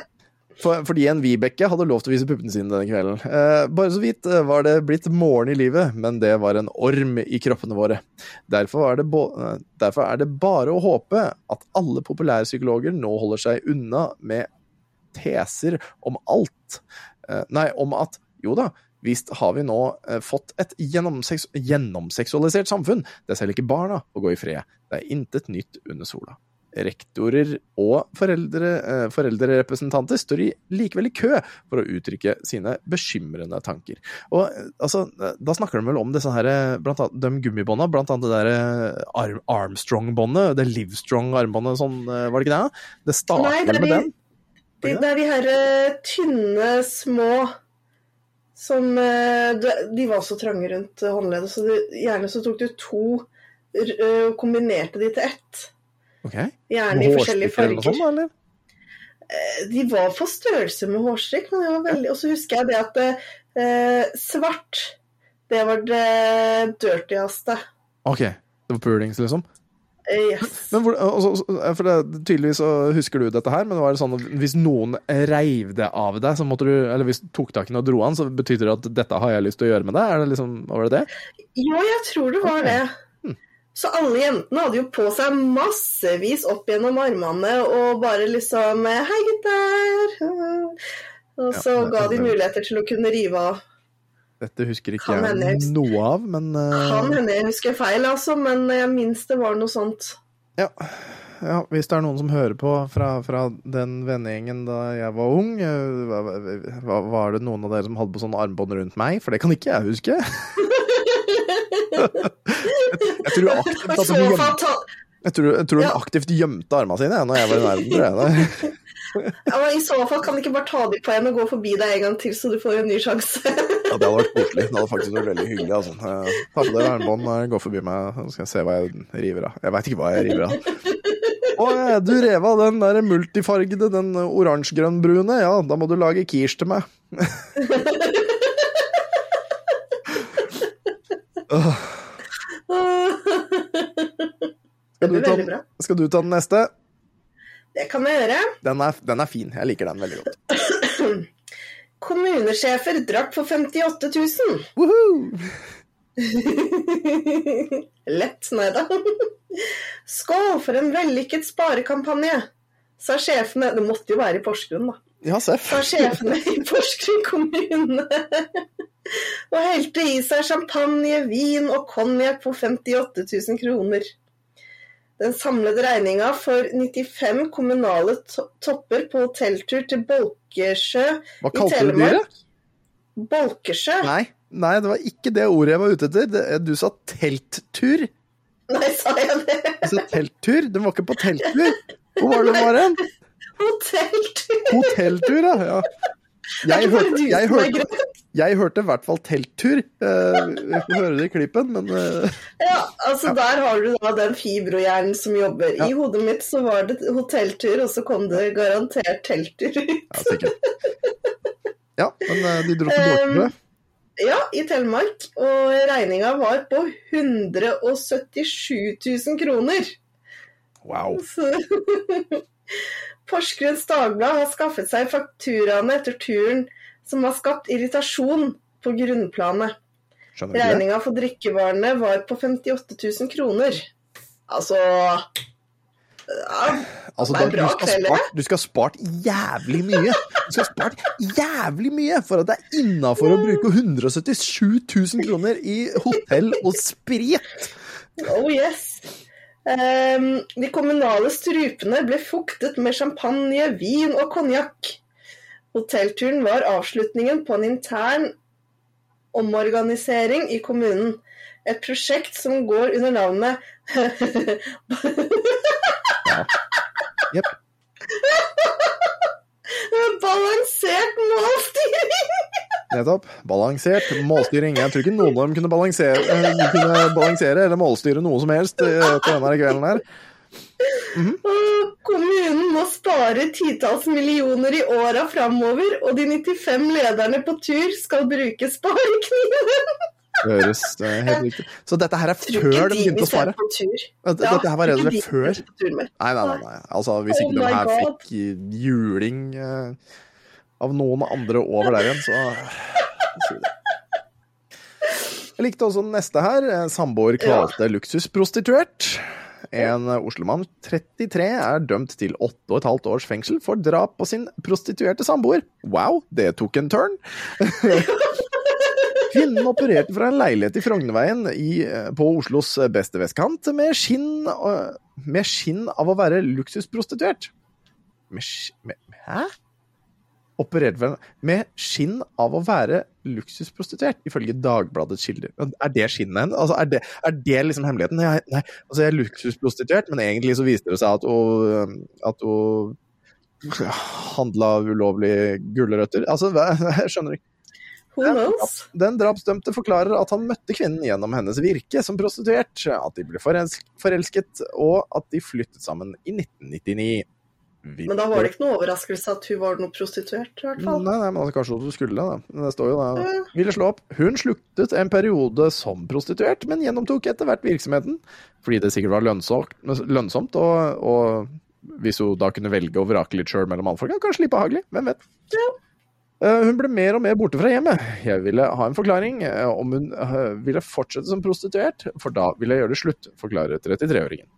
For, fordi en Vibeke hadde lov til å vise puppene sine denne kvelden. Eh, bare så vidt eh, var det blitt morgen i livet, men det var en orm i kroppene våre. Derfor er, det eh, derfor er det bare å håpe at alle populærpsykologer nå holder seg unna med teser om alt. Eh, nei, om at jo da, visst har vi nå eh, fått et gjennomseks gjennomseksualisert samfunn. Det er selv ikke barna å gå i fred. Det er intet nytt under sola. Rektorer og foreldre, eh, foreldrerepresentanter står i, likevel i kø for å uttrykke sine bekymrende tanker. Og eh, altså, eh, Da snakker de vel om disse her, blant annet, de gummibånda, blant annet det der Arm, Armstrong-båndet, det Livestrong-armbåndet, sånn, var det ikke det? Det starter Nei, det er med de- den? Det, det er de her eh, tynne, små som de, var så trange rundt håndleddet, så det, gjerne så tok du to kombinerte de til ett. Ok. Gjerne i forskjellige farger. eller? Eh, De var på størrelse med hårstrikk, men jeg var veldig Og så husker jeg det at eh, svart, det var det dirtyeste. Ok, det var pulings, liksom? Yes. Men hvor, altså, for det, Tydeligvis så husker du dette her, men var det sånn at hvis noen reiv det av deg, så måtte du, eller hvis du tok tak i den og dro den, så betydde det at 'dette har jeg lyst til å gjøre med deg'? Er det liksom, Var det det? Ja, jeg tror det var okay. det. Så alle jentene hadde jo på seg massevis opp gjennom armene og bare liksom Hei, gutter! Og så Ja, ga de muligheter til å kunne rive av. Dette husker ikke Kan jeg husker. noe av, men uh... Kan hende jeg husker feil, altså, men jeg minst det var noe sånt. ja, ja, hvis det er noen som hører på fra, fra den vennegjengen da jeg var ung, eh, var det noen av dere som hadde på sånne armbånd rundt meg? For det kan ikke jeg huske. jeg, jeg tror aktivt at de gjemte Jeg tror, jeg tror hun Ja. aktivt gjemte armene sine når jeg var i nærheten. ja, men I så fall kan de ikke bare ta dem på igjen og gå forbi deg en gang til, så du får en ny sjanse. Ja, det hadde vært koselig. Det hadde faktisk vært veldig hyggelig. Altså. Eh, Ta på deg vernebånd, eh, gå forbi meg, så skal jeg se hva jeg river av. Jeg veit ikke hva jeg river av. Å, eh, du rev av den der multifargede, den oransjegrønn-brune. Ja, da må du lage quiche til meg. Skal, du ta, skal du ta den neste? Det kan jeg gjøre. Den er, den er fin. Jeg liker den veldig godt. Kommunesjefer drakk for 58 000. Woohoo! Lett, nei da. Skål for en vellykket sparekampanje, sa sjefene Det måtte jo være i Porsgrunn, da. Ja, Seff. Og sjefene i Porsgrunn kommune. Og helte i seg champagne, vin og konjakk for 58 000 kroner. Den samlede regninga for 95 kommunale to topper på hotelltur til Bolkesjø Hva i kalte du dyret? Bolkesjø? Nei, nei, det var ikke det ordet jeg var ute etter. Du sa telttur. Nei, sa jeg det? Du sa telttur? Den var ikke på telttur. Hvor var det den var hen? Hotelltur? Hotelltur, ja. ja. Jeg, hørte, jeg, hørte, jeg hørte i hvert fall telttur. Eh, Vi får høre det i klippen, men eh, Ja, altså der har du da den fibrohjernen som jobber. Ja. I hodet mitt så var det hotelltur, og så kom det garantert telttur ut. ja, sikkert. Ja, men eh, de dro til Bårdsjø. Ja, i Telemark. Og regninga var på 177 000 kroner. Wow. Så Porsgrunns Dagblad har skaffet seg fakturaene etter turen som har skapt irritasjon på grunnplanet. Regninga for drikkevarene var på 58 000 kroner. Altså ja, Altså, da, du, skal spart, du skal ha spart jævlig mye. Du skal ha spart jævlig mye for at det er innafor å bruke 177 000 kroner i hotell og sprit. Oh yes. Ehm, de kommunale strupene ble fuktet med champagne, vin og konjakk. Hotellturen var avslutningen på en intern omorganisering i kommunen. Et prosjekt som går under navnet Jepp. Balansert målstyring! Nettopp. Balansert målstyring. Jeg tror ikke noen av dem kunne balansere, eh, kunne balansere eller målstyre noe som helst etter denne kvelden her. Og Kommunen må spare titalls millioner i åra framover, og de 95 lederne på tur skal bruke sparekniven. Det høres eh, helt riktig Så dette her er før de begynte å spare? Dette, Ja, dette her var slett før? Nei, nei, nei. nei. Altså, hvis Oh ikke de her God. fikk juling eh, av noen andre over der igjen, så. Jeg likte også den neste her. Eh, Samboer kvalte luksusprostituert. En Oslomann 33 er dømt til åtte og et halvt års fengsel for drap på sin prostituerte samboer. Wow, det tok en turn! Kvinnen opererte fra en leilighet i Frognerveien eh, på Oslos beste vestkant med skinn, med skinn av å være luksusprostituert. Med, skinn... med Hæ? Opererte Med skinn av å være luksusprostituert, ifølge Dagbladets kilder. Er det skinnet hennes? Altså, er, det, er det liksom hemmeligheten? Nei, nei, altså jeg er luksusprostituert, men egentlig så viste det seg at hun, at hun handla ulovlige gulrøtter. Altså, jeg skjønner ikke. Den drapsdømte forklarer at han møtte kvinnen gjennom hennes virke som prostituert, at de ble forelsket, og at de flyttet sammen i 1999. Men da var det ikke noe overraskelse at hun var noe prostituert, i hvert fall. nei, men altså, kanskje hun skulle det. Men det står jo da. Ja. Ville slå opp. Hun sluttet en periode som prostituert, men gjennomtok etter hvert virksomheten. Fordi det sikkert var lønnsomt, lønnsomt og, og hvis hun da kunne velge å vrake litt sjøl mellom mannfolka, kanskje litt behagelig. Hvem vet. Ja. Hun ble mer og mer borte fra hjemmet. Jeg ville ha en forklaring eh, om hun eh, ville fortsette som prostituert, for da ville jeg gjøre det slutt, forklarer 33-åringen.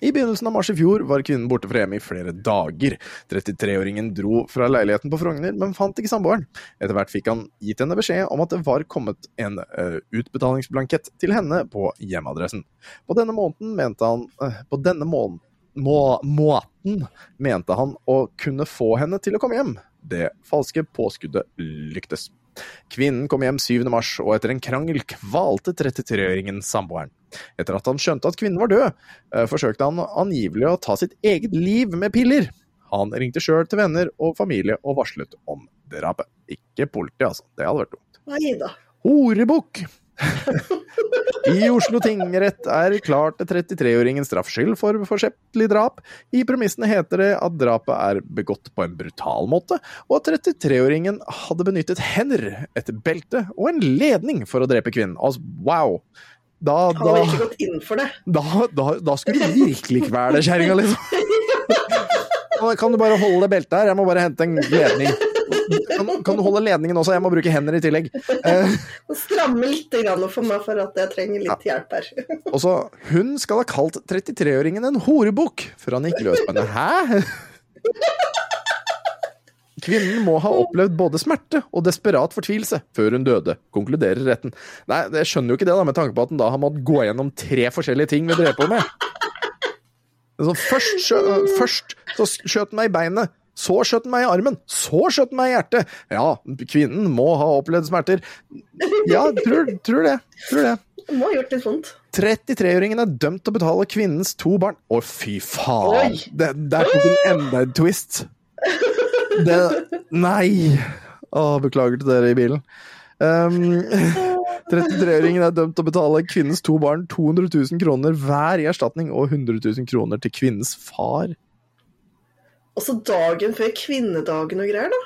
I begynnelsen av mars i fjor var kvinnen borte fra hjemmet i flere dager. 33-åringen dro fra leiligheten på Frogner, men fant ikke samboeren. Etter hvert fikk han gitt henne beskjed om at det var kommet en uh, utbetalingsblankett til henne på hjemmeadressen. På denne måneden mente han uh, På denne måneden må, måten mente han å kunne få henne til å komme hjem. Det falske påskuddet lyktes. Kvinnen kom hjem 7. mars, og etter en krangel kvalte 33-åringen samboeren. Etter at han skjønte at kvinnen var død, eh, forsøkte han angivelig å ta sitt eget liv med piller. Han ringte sjøl til venner og familie og varslet om drapet. Ikke politiet, altså. Det hadde vært dumt. Horebukk! I Oslo tingrett er klart 33-åringen straffskyld for forsettlig drap. I premissene heter det at drapet er begått på en brutal måte, og at 33-åringen hadde benyttet hender, et belte og en ledning for å drepe kvinnen. Altså, wow! Da, Han ikke gått inn for det. da, da, da skulle du virkelig kvele kjerringa, liksom. Kan du bare holde det beltet her? Jeg må bare hente en ledning. Kan, kan du holde ledningen også? Jeg må bruke hender i tillegg. Eh, Stramme litt grann for meg for at jeg trenger litt hjelp her. Også, hun skal ha kalt 33-åringen en horebukk, før han gikk løs på henne. Hæ? Kvinnen må ha opplevd både smerte og desperat fortvilelse før hun døde, konkluderer retten. Nei, jeg skjønner jo ikke det, da, med tanke på at han da har måttet gå gjennom tre forskjellige ting vi drev på med. Så først, skjø, først så skjøt han meg i beinet, så skjøt den meg i armen, så skjøt den meg i hjertet. Ja, kvinnen må ha opplevd smerter. Ja, tror, tror det. Tror det. Det må ha gjort litt vondt. 33-åringen er dømt til å betale kvinnens to barn. Å, fy faen! Det, der tok en enda en twist. Det Nei! Å, beklager til dere i bilen. Um, 33-åringen er dømt til å betale kvinnens to barn 200 000 kroner hver i erstatning og 100 000 kroner til kvinnens far. Og så dagen før kvinnedagen og greier, da.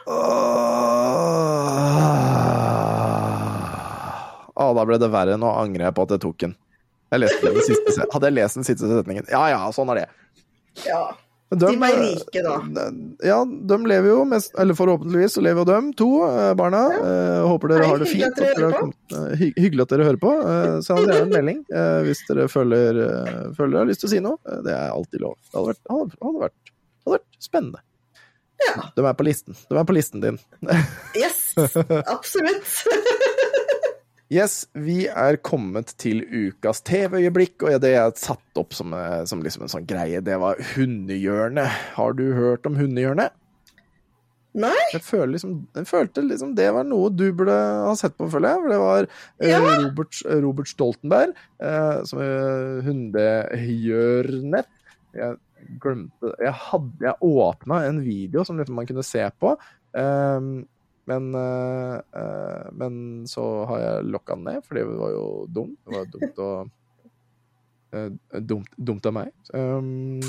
Å, da ble det verre. Nå angrer jeg på at jeg tok den. Jeg den siste, hadde jeg lest den siste setningen Ja ja, sånn er det. Ja. Men De er rike, da. Ja, de lever jo mest Eller forhåpentligvis så lever jo dem, to barna. barna. Uh, håper dere Hei, har det fint. at dere dere eh, hy hyggelig at dere hører på. Uh, Send gjerne en melding uh, hvis dere føler, eh, føler dere har lyst til å si noe. Eh, Det er alltid lov. Det hadde vært, hadde, hadde vært, hadde vært spennende. Ja. De er på listen. De er på listen din. Yes, absolutt. Yes, vi er kommet til ukas TV-øyeblikk, og det jeg satt opp som, eh, som liksom en sånn greie, det var Hundehjørnet. Har du hørt om Hundehjørnet? Nei, Jeg, liksom, jeg følte liksom det var noe du burde ha sett på, føler jeg. For det var eh, Ja. Robert, Robert Stoltenberg, eh, som er hundehjørnet. Jeg glemte Jeg hadde Jeg åpna en video som liksom man kunne se på. um, men, uh, men så har jeg lokka den ned, for det var jo dumt. Det var dumt å uh, dumt, dumt av meg. Um,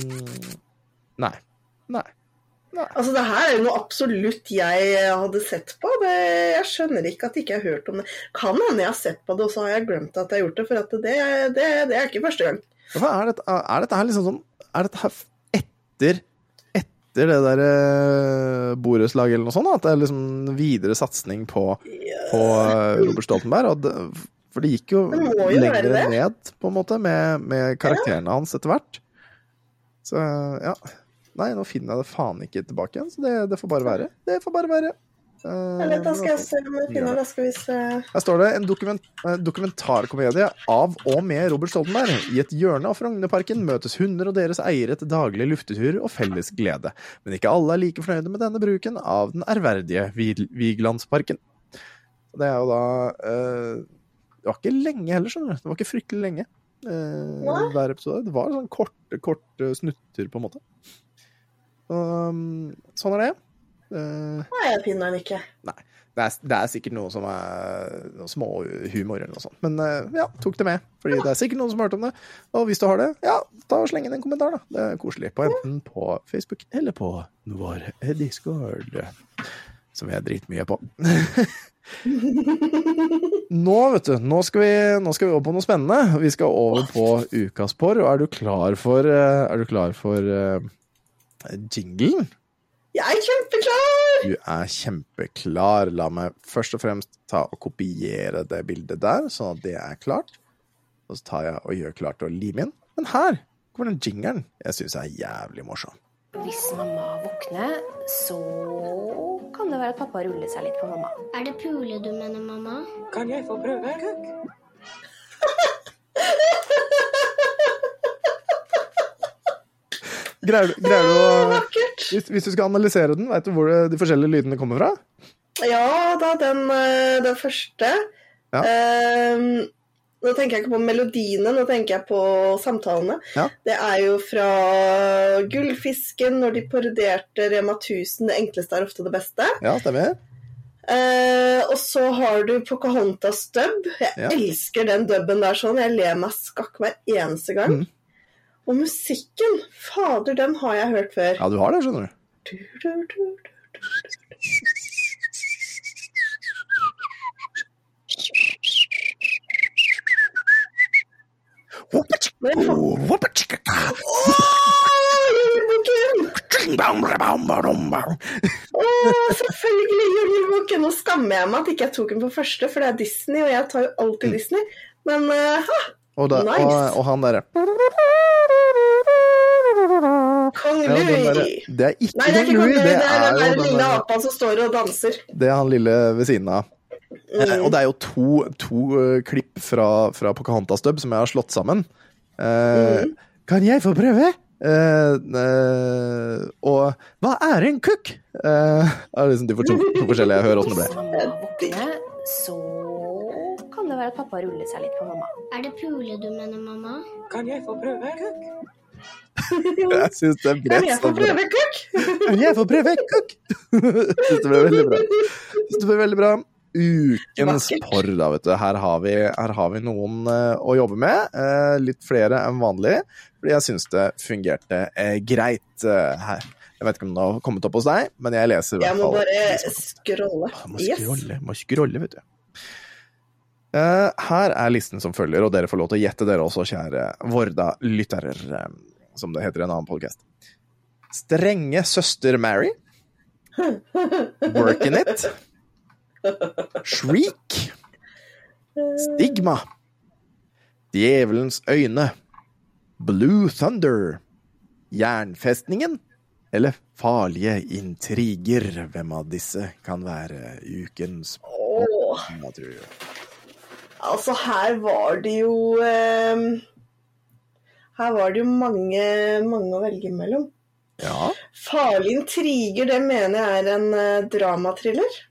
nei. Nei. Nei. altså det her er jo noe absolutt jeg hadde sett på. Det, jeg skjønner ikke at jeg ikke har hørt om det. Kan hende jeg har sett på det, og så har jeg glemt at jeg har gjort det. For det, det, det er ikke første gang. Hva er, dette, er dette her liksom sånn Er dette her etter Etter det der eh, borettslaget eller noe sånt? At det er liksom videre satsing på, på eh, Robert Stoltenberg? Det, for det gikk jo, jo lenger ned, på en måte, med, med karakterene hans etter hvert. Så ja. Nei, nå finner jeg det faen ikke tilbake igjen, så det, det får bare være. Det får bare være. Eh, da skal jeg se om jeg finner det. Skal vi se. her står det en dokument, eh, dokumentarkomedie av og med Robert Stoltenberg. I et hjørne av Frognerparken møtes hunder og deres eiere til daglige lufteturer og felles glede. Men ikke alle er like fornøyde med denne bruken av den ærverdige Vigelandsparken. Det er jo da eh, Det var ikke lenge heller, skjønner du. Det var ikke fryktelig lenge. eh, hver episode. Det var sånn korte, korte snutter, på en måte. Um, sånn er det. Eh, Nei, jeg finner den ikke. Det er, det er sikkert noe som er noe småhumor eller noe sånt. Men eh, ja, tok det med. Fordi det er sikkert noen som har hørt om det. Og hvis du har det, ja, ta og sleng inn en kommentar, da. Det er koselig. På enten på Facebook eller på vår Discord. Som vi er dritmye på. Nå, vet du, nå skal, vi, nå skal vi over på noe spennende. Vi skal over på ukas porr. Og er du klar for, eh, er du klar for uh, jinglen? Jeg er kjempeklar! Du er kjempeklar. La meg først og fremst ta og kopiere det bildet der, sånn at det er klart. Og så tar jeg og gjør klart å lime inn. Men her kommer den jingeren jeg syns er jævlig morsom. Hvis mamma våkner, så kan det være at pappa ruller seg litt på mamma. Er det pule du mener, mamma? Kan jeg få prøve? Greier, greier du å hvis, hvis du skal analysere den, veit du hvor de forskjellige lydene kommer fra? Ja da, den, eh, den første. Ja. Ehm, nå tenker jeg ikke på melodiene, nå tenker jeg på samtalene. Ja. Det er jo fra Gullfisken, når de parodierte Rema 1000, det enkleste er ofte det beste. Ja, stemmer. Uh, og så har du Pocahontas dub. Jeg Ja. elsker den dubben der sånn. Jeg ler meg skakk hver eneste gang. Mhm. Og musikken, fader, den har jeg hørt før. Ja, du har det, skjønner du. Du, du, du, du. du, du. Åh, selvfølgelig Jungelboken! Nå skammer jeg meg at ikke jeg tok den på første, for det er Disney, og jeg tar jo alltid Disney. Men uh, Og, da, Nice. og, og han derre Kong ja, Louis! Det er ikke Nei, det er ikke Kong Kong Louis, Louis, det det er er den jo den lille apen apa som står og danser. Det er han lille ved siden av. Eh, Mm. og det er jo to, to uh, klipp fra, fra Pocahontas dub som jeg har slått sammen. Uh, Mm. Kan jeg få prøve? Uh, uh, og hva er en kukk? Uh, det er liksom de to, to forskjellige. Jeg hører åssen det ble. så det være at pappa ruller seg litt på mamma. Er det pule du mener, mamma? Kan jeg få prøve? Jeg syns det ble Kan jeg få prøve kukk? Kan jeg få prøve kukk? Jeg syns det ble veldig bra. Jeg synes det ble veldig bra. Ukens porr, da, vet du. Her har vi, her har vi noen uh, å jobbe med. Uh, litt flere enn vanlig, fordi jeg syns det fungerte uh, greit her. Jeg vet ikke om det har kommet opp hos deg, men jeg leser i Jeg hvert fall. bare må bare scrolle. Ah, Må Yes. må scrolle, vet du. Eh, her er listen som følger, og dere får lov til å gjette dere også, kjære Vorda-lyttere, eh, som det heter i en annen podcast. Strenge søster Mary. Workin' it. Shriek. Stigma. Djevelens øyne. Blue Thunder. Jernfestningen. Eller farlige intriger. Hvem av disse kan være ukens du? Altså her var det jo eh, Her var det jo mange, mange å velge mellom. Ja, Farlige intriger, det mener jeg er en eh, dramatriller.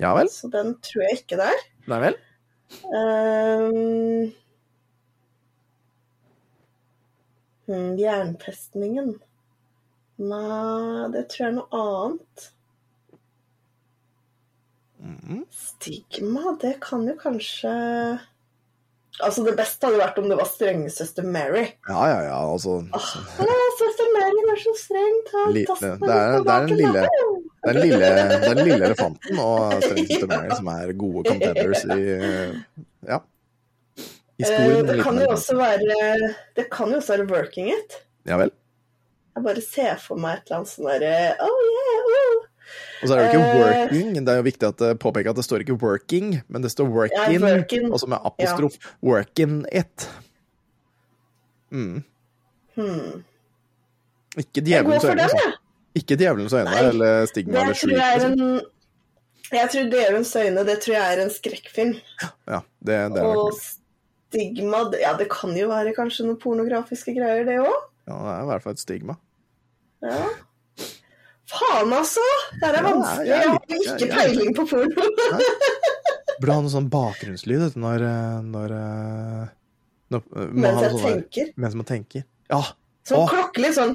ja vel. Så den tror jeg ikke det er. Nei vel. Hmm, jernfestningen. Nei, det tror jeg er noe annet. Mhm. Stigma, det kan jo kanskje Altså, det beste hadde vært om det var strengesøster Mary. Ja, ja, ja, altså Åh, søster Mary var så streng, ta tassen det er- det er den lille- Det den lille, den lille elefanten og strengesøster Mary som er gode contenders i eh, Ja. I skolen. Det kan jo også være Det kan jo også være working it. Ja vel. Jeg bare ser for meg et eller annet sånn derre Oh yeah. Og så er det jo ikke Eh, working. Det er jo viktig at det påpeker at det står ikke working, men det står working, Ja, working. også med apostrof. Working it. Mm. Hmm. Ikke djevelens øyne, altså. Ikke djevelens øyne eller stigma eller slik. liksom. Jeg tror 'Djevelens øyne' det tror jeg er en skrekkfilm. Ja, det, det er Og stigma Ja, det kan jo være kanskje noen pornografiske greier, det òg. ja, det er i hvert fall et stigma. Ja. Faen, altså! Det er Ja, vanskelig. jeg Jeg har ikke peiling på porno. Burde ha noe sånn bakgrunnslyd når, eh, når, eh, når Mens jeg sånn der- tenker. Mens man tenker. Ja. Sånn Åh. klokkelig sånn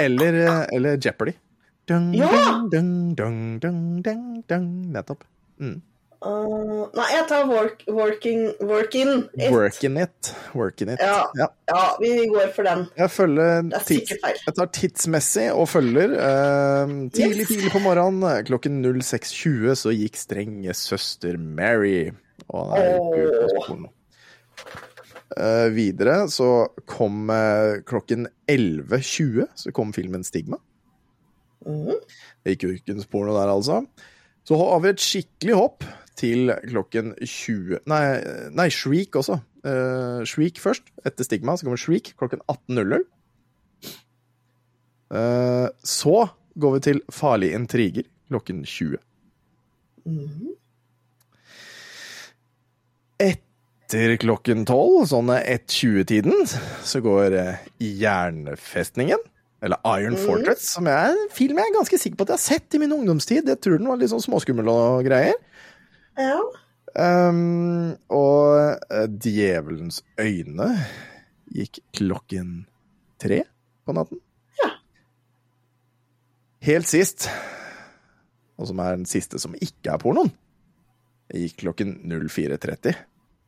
Eller, eh, eller Jeopardy. Dung, Ja! dung, dung, dung, dung, dung, dung. Nettopp. Mm. Uh, nei, jeg tar work, working, working it. Working it. Working it. Ja. Ja. Ja, vi går for den. Jeg følger er tids. Jeg tar tidsmessig og følger. Uh, tidlig, Yes. tidlig på morgenen klokken 06.20 så gikk strenge søster Mary. Og nei, oh. Eh, videre så kom eh, klokken 11.20 så kom filmen Stigma. Mhm. Det gikk jo ikke noe der, altså. Så har vi et skikkelig hopp til klokken 20 Nei, nei Shriek også. Uh, Shriek først, etter Stigma. Så kommer Shriek klokken 18.00. Uh, så går vi til Farlige intriger klokken 20. Mhm. Etter klokken 12, sånn 1.20-tiden, så går eh, Jernfestningen. Eller Iron Mhm. Fortress, som er en film jeg er ganske sikker på at jeg har sett i min ungdomstid. Jeg tror den var litt sånn småskummel og greier. Ja. Um, og eh, Djevelens øyne gikk klokken tre på natten. Ja. Helt sist, og som er den siste som ikke er pornoen, gikk klokken 04.30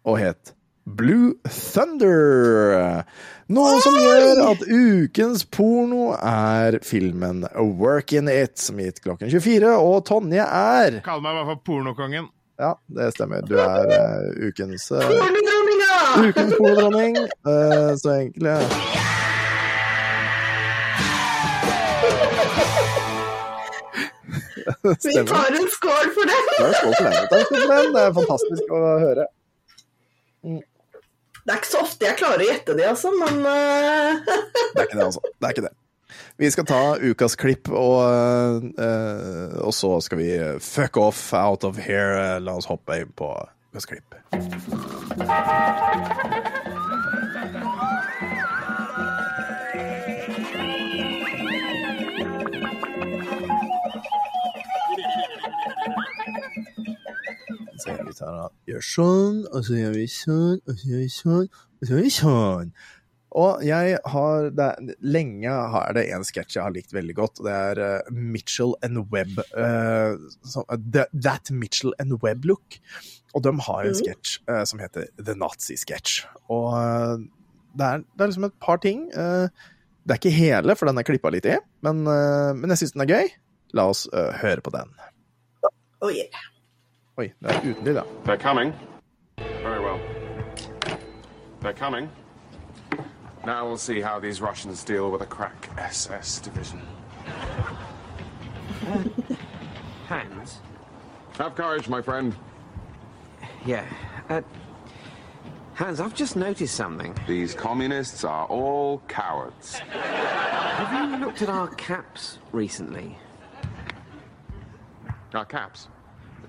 og het Blue Thunder. Noe som gjør at ukens porno er filmen Workin' It, som gitt klokken 24, og Tonje er Kall meg i hvert fall pornokongen. Ja, det stemmer. Du er uh, ukens uh, Ukens pornodronning. Uh, så egentlig Vi tar en skål for den! Ja, skål for den. Takk for den. Det er fantastisk å høre. Det er ikke så ofte jeg klarer å gjette det, altså, men eh, Det er ikke det, altså. Det er ikke det. Vi skal ta ukas klipp, og, uh, og så skal vi fuck off out of here. La oss hoppe inn på ukas klipp. Så gjør vi sånn, og så gjør vi sånn, og så gjør vi sånn, og så gjør vi sånn. Og jeg har det er, Lenge har det en sketsj jeg har likt veldig godt. og Det er uh, Mitchell and Webb. Uh, som- the, that Mitchell and Webb-look. Og de har en Mhm. sketsj eh, som heter The Nazi Sketch. Og eh, det, er, det er liksom et par ting. eh, det er ikke hele, for den er klippa litt i, men, eh, men jeg syns den er gøy. La oss eh, høre på den. oh yeah. Oi, det er uten lyd, ja. They're coming. Very well. They're coming. Now we'll see how these Russians deal with a crack SS division. Hans? Have courage, my friend. Yeah. Uh, Hans, I've just noticed something. These communists are all cowards. Have you looked at our caps recently? Our caps.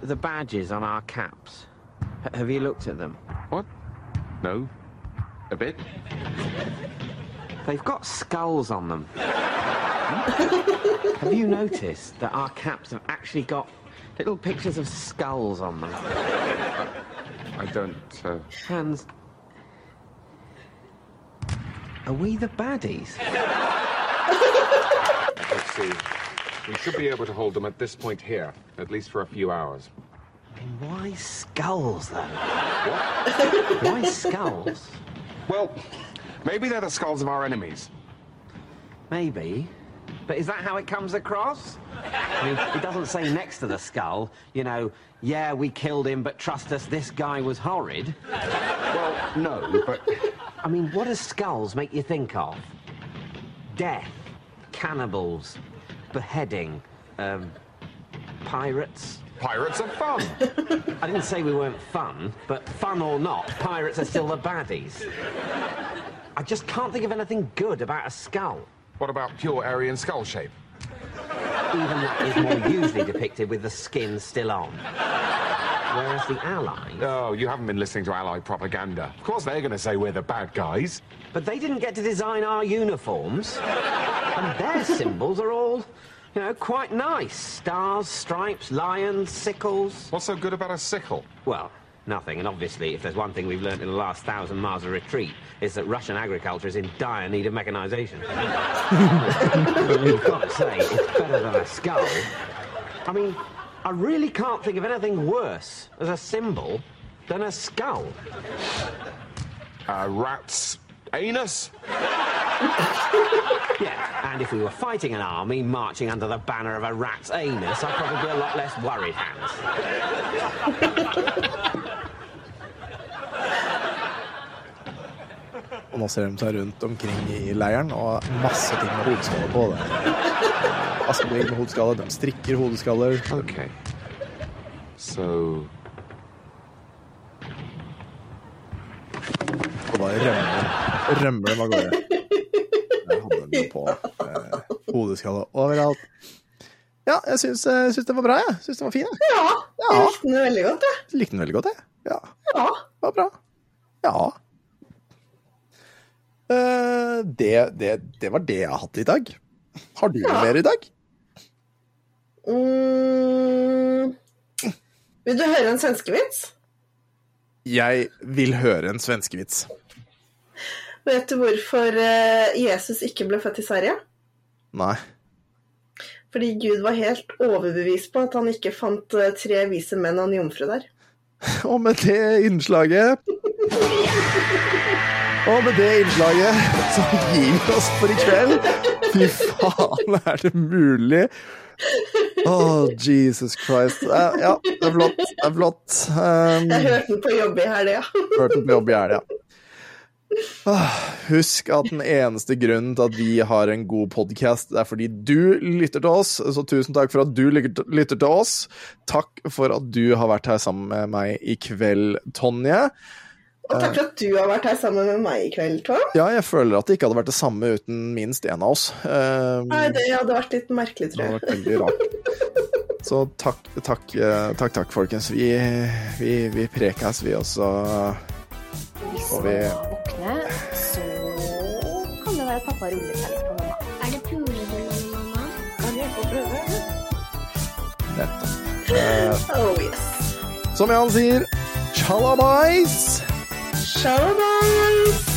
The badges on our caps. H- have you looked at them? What? No. A bit? They've got skulls on them. have you noticed that our caps have actually got little pictures of skulls on them? I don't. Uh... Hans, are we the baddies? Let's see. We should be able to hold them at this point here, at least for a few hours. Why skulls, though? Why skulls? Well, maybe they're the skulls of our enemies. Maybe. But is that how it comes across? I mean, it doesn't say next to the skull, you know, yeah, we killed him, but trust us, this guy was horrid. Well, no, but I mean, what do skulls make you think of? Death, cannibals, beheading, um, pirates. Pirates are fun. I didn't say we weren't fun, but fun or not, pirates are still the baddies. I just can't think of anything good about a skull. what about pure Aryan skull shape? Even that is more usually depicted with the skin still on. Whereas the Allies. Oh, you haven't been listening to Allied propaganda. Of course they're going to say we're the bad guys. But they didn't get to design our uniforms. And their symbols are all, you know, quite nice. Stars, stripes, lions, sickles. What's so good about a sickle? Well, nothing. And obviously, if there's one thing we've learnt in the last thousand miles of retreat, it's that Russian agriculture is in dire need of mechanization. You've got to say, it's better than a skull. I mean, I really can't think of anything worse as a symbol than a skull. A rat's anus? Yeah, and if we were fighting an army marching under the banner of a rat's anus, I'd probably be a lot less worried, Hans. Og nå ser de seg rundt omkring i leiren, og er masse ting med hodeskalle på. det. Askebegg med hodeskalle, de strikker hodeskaller. Okay. So, Og da rømmer, rømmer dem av gårde. Der hadde de på eh, hodeskalle overalt. Ja, jeg syns, jeg syns den var bra, jeg. Syns den var fin. jeg. Ja, Ja. jeg likte den veldig godt, jeg. Likte den veldig godt, jeg. Ja, Ja. det var bra. Ja. Uh, det, det, det var det jeg har hatt i dag. Har du noe mer i dag? Mm. Vil du høre en svenskevits? Jeg vil høre en svenskevits. Vet du hvorfor eh, Jesus ikke ble født i Sverige? Nei. Fordi Gud var helt overbevist på at han ikke fant eh, tre vise menn og en jomfru der. Og med det innslaget Og med det innslaget så gir vi oss for i kveld. Fy faen, er det mulig? Å, Jesus Christ. Ja, det er flott. Det er flott. Um, Jeg hørte den på jobb i helga. Hørte den på jobb i helga. Ah, Husk at den eneste grunnen til at vi har en god podkast, er fordi du lytter til oss. Så tusen takk for at du lytter til oss. Takk for at du har vært her sammen med meg i kveld, Tonje. Og takk for at du har vært her sammen med meg i kveld, Tom. Ja, jeg føler at det ikke hadde vært det samme uten minst en av oss. Um, Nei, det hadde vært litt merkelig, det tror hadde jeg. vært veldig rart. Så takk, takk, eh, takk, takk folkens. Vi, vi, vi prekes, vi også. Hvis Og man vi våkner, så kan det være at pappa ruller seg litt på mamma. Er det pule mamma? Kan jeg få prøve? Nettopp. Eh, Oh yes. som Jan sier, tjalabais! Shalabais!